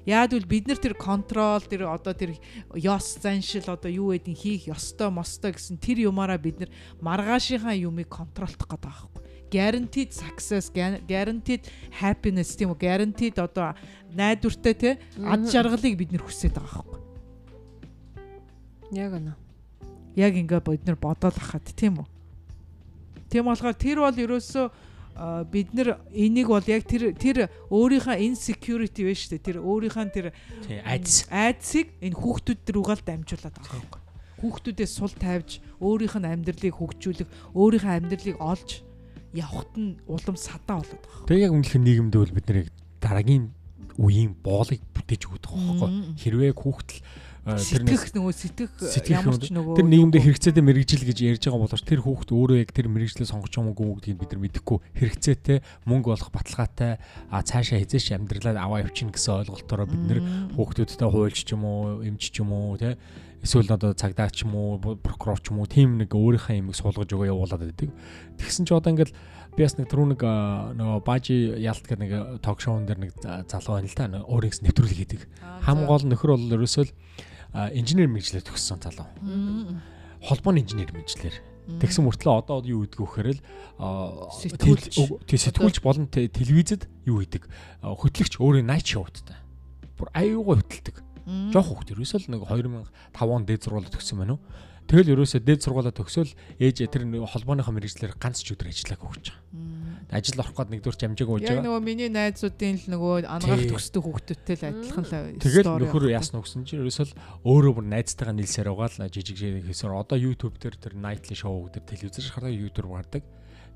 Яад үл бид нар тэр контрол тэр одоо тэр ёс заншил одоо юу гэдгийг хийх ёстой мостой гэсэн тэр юмараа бид нар маргаашийнхаа юмыг контролдох гэдэг байхгүй. Guaranteed success, guar- guaranteed happiness тийм үү? Guaranteed одоо найдвартай те ад жаргалыг бид нар хүсэж байгаа байхгүй. Яг үнэ. яг ингээ бид нар бодоод ахад тийм үү. Тийм болохоор тэр бол ерөөсөө бид нар энийг бол яг тэр тэр өөрийнхөө insecurity вэ шүү дээ. Тэр өөрийнхөө тэр Тий, айдас. айдсыг энэ хүүхдүүд рүүгээ л дамжуулаад байгаа юм. Хүүхдүүдээс сул тавьж өөрийнх нь амьдралыг хөгжүүлэх, өөрийнхөө амьдралыг олж явахт нь улам садаа болоод байгаа. Тэгээ яг үнэлэх нийгэмд бол бид нэр дараагийн үеийн боолыг бүтээж өгөх байхгүй. Хэрвээ хүүхдэл Сэтгэх нөгөө сэтгэх ямар юм. ч нөгөө тэр нийгэмдээ хэрэгцээтэй мэрэгжил гэж ярьж байгаа боловч тэр хүүхд өөрөө яг тэр мэрэгжлээ сонгож байгаа мó гэдгийг бид нар мэдэхгүй хэрэгцээтэй мөнгө олох баталгаатай а цаашаа хязээш амьдралаа аваа явчихна гэсэн ойлголтоор бид Мм. хүүхдүүдтэй хуульч ч юм уу эмч ч юм уу те эсвэл одоо цагдаач ч юм уу прокурор ч юм уу тийм нэг өөрийнхөө юмыг суулгаж өгөө явуулаад байдаг. Тэгсэн чи одоо ингээд би бас нэг түрүү нэг нөгөө бажи ялт гэх нэг ток шоун дээр нэг залуу байна л та өөрийнх нэвтрүүлэг хийдэг. Хам гол нөхөр бол ерөөсөө инженер мэрэгчлэр төгссөн залуу. Холбооны инженер мэрэгчлэр. Тэгсэн мөртлөө одоо юу гэдэг вэ гэхээр л тий сэтгүүлч болон телевизэд юу хийдэг хөтлөгч өөрийн найт шоудтай. Бүр аюугаа хөтэлдэг. Жох хөхт ерөөсөө л нэг 2005 он дээд сургуулаад төгссөн байна уу? Тэгэл ерөөсөө дээд сургуулаа төгсөөл ээж тэр холбооныхоо мэрэгчлэр ганц ч өдөр ажиллааг өгч байгаа. Ажил орох гээд нэгдүгээр амжааг ууж байгаа. Яг нөгөө миний найзуудын л нөгөө ангаах төгсдөг хүүхдүүдтэй л адилхан л Тэгэл нөхөр ясна өгсөн чинь ерөөсөө л өөрөө бүр найзтайгаа нийлсээр угаал жижиг жижиг хийсээр одоо YouTube дээр тэр nightly show дээр телевизээр хараа YouTube гардаг.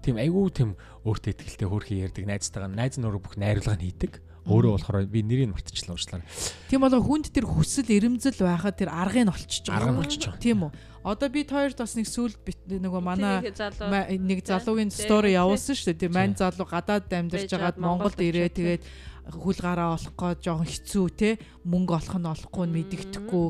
Тийм айгүй тийм өөртөө ихтэй хөөрхий ярьдаг найзтайгаа найз нөрөө бүх найруулга нь хийдэг Өөрөө болохоор би нэрийг мартчихлаа уучлаарай. Тийм болоо хүнд тэр хүсэл эрэмзэл байхад тэр аргыг нь олчиж байгаа. Арга болчих жоо. Тийм үү. Одоо би хоёрт бас нэг сүлд нөгөө манай нэг залуугийн стори явуулсан шүү дээ. Тэр мань залуу гадаад амьдарч байгаад Монголд ирээ тэгээд хөл гараа олох гээд жоохон хэцүү те мөнгө олох нь олохгүй мэдэгдэхгүй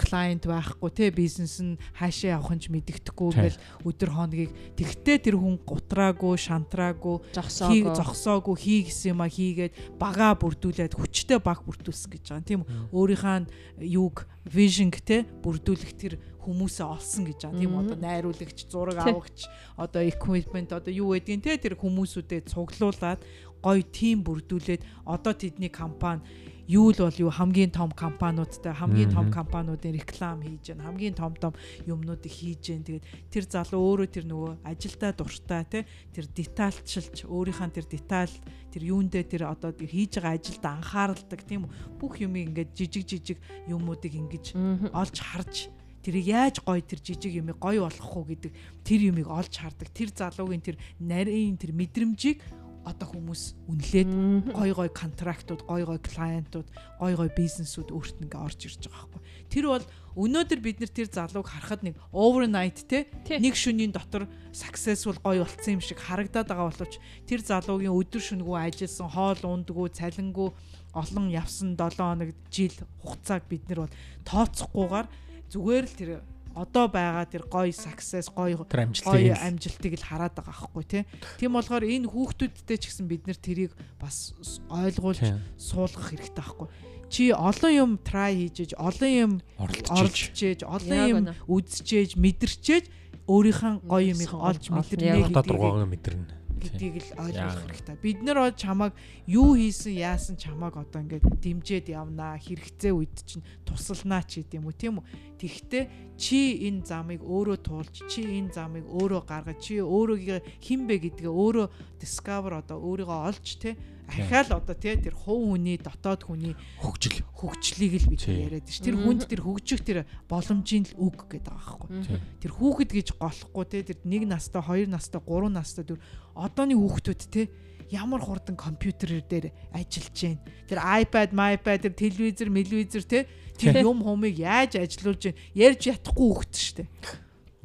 клиент байхгүй те бизнес нь хаашаа явах нь ч мэдэгдэхгүй ингээл өдөр хоногийг. Тэгтээ тэр хүн гутраагүй шантраагүй зогсоогүй. хий гэсэн юм а хийгээд багаа бүрдүүлээд хүчтэй баг бүрдүүлсэн гэж байгаа. Тийм өөрийнхөө юуг vision те бүрдүүлэх тэр хүмүүсээ олсон гэж байгаа. Тийм одоо найруулагч, зураг авагч, одоо equipment одоо юу гэдгийг те тэр хүмүүсүүдэд цуглуулад гоё тим бүрдүүлээд одоо тэдний компани юу л бол юу хамгийн том компаниудтай хамгийн том компаниудын реклам хийж гэн хамгийн том том юмнуудыг хийж гэн. Тэгээд тэр залуу өөрөө тэр нөгөө ажилдаа дуртай те тэр детальчилж өөрийнхөө тэр деталь тэр юундээ тэр одоо хийж байгаа ажилд анхааралдаг тийм бүх юмыг ингээд жижиг жижиг юмуудыг ингэж олж харж тэрийг яаж гоё тэр жижиг юмыг гоё болгох уу гэдэг тэр юмыг олж хардаг. Тэр залуугийн тэр нарийн тэр мэдрэмжийг одоо хүмүүс үнэлээд гой гой контрактууд, гой гой клиентууд, гой гой бизнесүүд өөрт нь ингээ орж ирж байгаа байхгүй. Тэр бол өнөөдөр бид нэр тэр залууг харахад нэг overnight те нэг шөнийн дотор successful гоё болцсон юм шиг харагдаад байгаа боловч тэр залуугийн өдөр шөнөгөө ажилласан, хоол ундгүй, цалингүй олон явсан 7 хоног жил хугацааг бид нар бол тооцохгүйгээр зүгээр л тэр одоо байгаа тэр гоё success гоё гоё амжилтыг л хараад байгаа байхгүй тий. Тийм болохоор энэ хүүхдүүдтэй ч гэсэн бид нэр тэрийг бас ойлгуулж суулгах хэрэгтэй байхгүй. Чи олон юм try хийж, олон юм оролцож, олон юм үзчихэж, мэдэрчээж өөрийнхөө гоё юмыг олж мэдэрнэ гэдгийг мэдэрнэ. Гэдгийг л ойлгох хэрэгтэй. Бид нар чамайг юу хийсэн, яасан чамайг одоо ингээд дэмжиж явнаа, хэрэгцээ үед чинь тусалнаа ч гэдэм үү, тийм үү? Тэгвэл чи энэ замыг өөрөө туулж, чи энэ замыг өөрөө гаргаж, чи өөрийгөө хинбэ гэдгээ өөрөө discover одоо өөрийгөө олж те ахаал одоо тий тэр хов хүний дотоод хүний хөгжил хөгжлийг л бид яриад ш. Тэр хүнд тэр хөгжих тэр боломжийн л үг гэдэг байгаа байхгүй. Тэр хүүхэд гэж голохгүй тий тэр нэг настай, хоёр настай, гурван настай тэр одооны хүүхдүүд тий ямар хурдан компьютер дээр ажиллаж байна. Тэр iPad, iPad, тэр телевизэр, телевизэр тий тэр юм хумыг яаж ажилуулж байна? Ярьж ятахгүй хүүхэд штэ.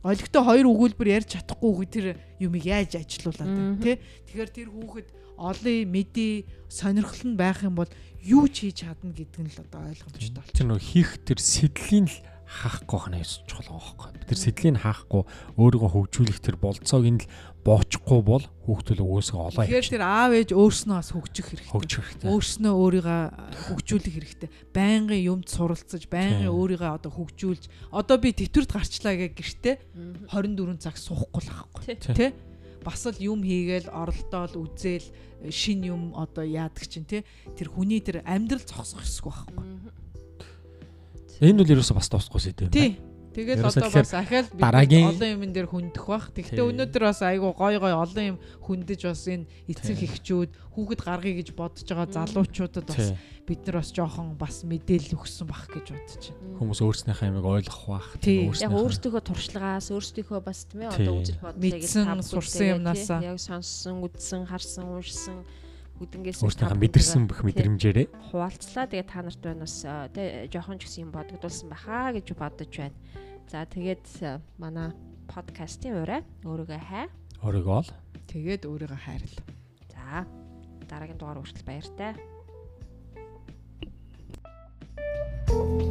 Олигтой хоёр өгүүлбэр ярьж чадахгүй тэр юмыг яаж ажилуулад тий. Тэгэхээр тэр хүүхэд олон мэдээ сонирхол нь байх юм бол юу ч хийж чадна гэдэг нь л одоо ойлгомжтой бол. Тэр нөх хийх тэр сэдлийн л хаахгүй хана яс чухал байгаа байхгүй. Тэр сэдлийн хаахгүй өөрийгөө хөгжүүлэх тэр болцоог нь л боочихгүй бол хүүхдүүл өөсөө олоо. Тэгэхээр тэр аав ээж өөрснөө бас хөгжих хэрэгтэй. Хөгжих хэрэгтэй. Өөрснөө өөрийгөө хөгжүүлэх хэрэгтэй. Байнгын юмд суралцаж, байнгын өөрийгөө одоо хөгжүүлж, одоо би тэтгэврт гарчлаа гэх гэртээ 24 цаг суухгүй л байхгүй. Тэ? бас л юм хийгээл оролдоол үзэл шин юм одоо яадаг чинь те тэр хүний тэр амьдрал зогсох хэсэг байхгүй. Энэ үл ерөөсө бас дуусахгүй сэдв юм байна. Тэгэл одоо бас ахаал бид олон юмн дээр хүндэх бах. Тэгвэл өнөөдөр бас айгу гой гой олон юм хүндэж бас энэ эцэг эхчүүд хүүхэд гаргая гэж бодож байгаа залуучуудад бас бид нар бас жоохон бас мэдээлэл өгсөн бах гэж бодож байна. Хүмүүс өөрснийхээ ямиг ойлгох бах. Яг өөрсдийнхөө туршлагаас өөрсдийнхөө бас тийм ээ одоо үзэл бодлыг мэдсэн сурсан юмнасаа. яг сонссон, үдсэн, харсан, уншсан үднгээс өөртөө мэдэрсэн бүх мэдрэмжээрээ хуваалцлаа. Тэгээ та нарт байна бас тэ жоохон ч гэсэн юм бодогдуулсан байхаа гэж бодож байна. За тэгээд э, манай подкастын ураа өөрийгөө хай. Өөрийгөө ол. Тэгээд өөрийгөө хайрл. За дараагийн дугаар хүртэл баяртай. thank you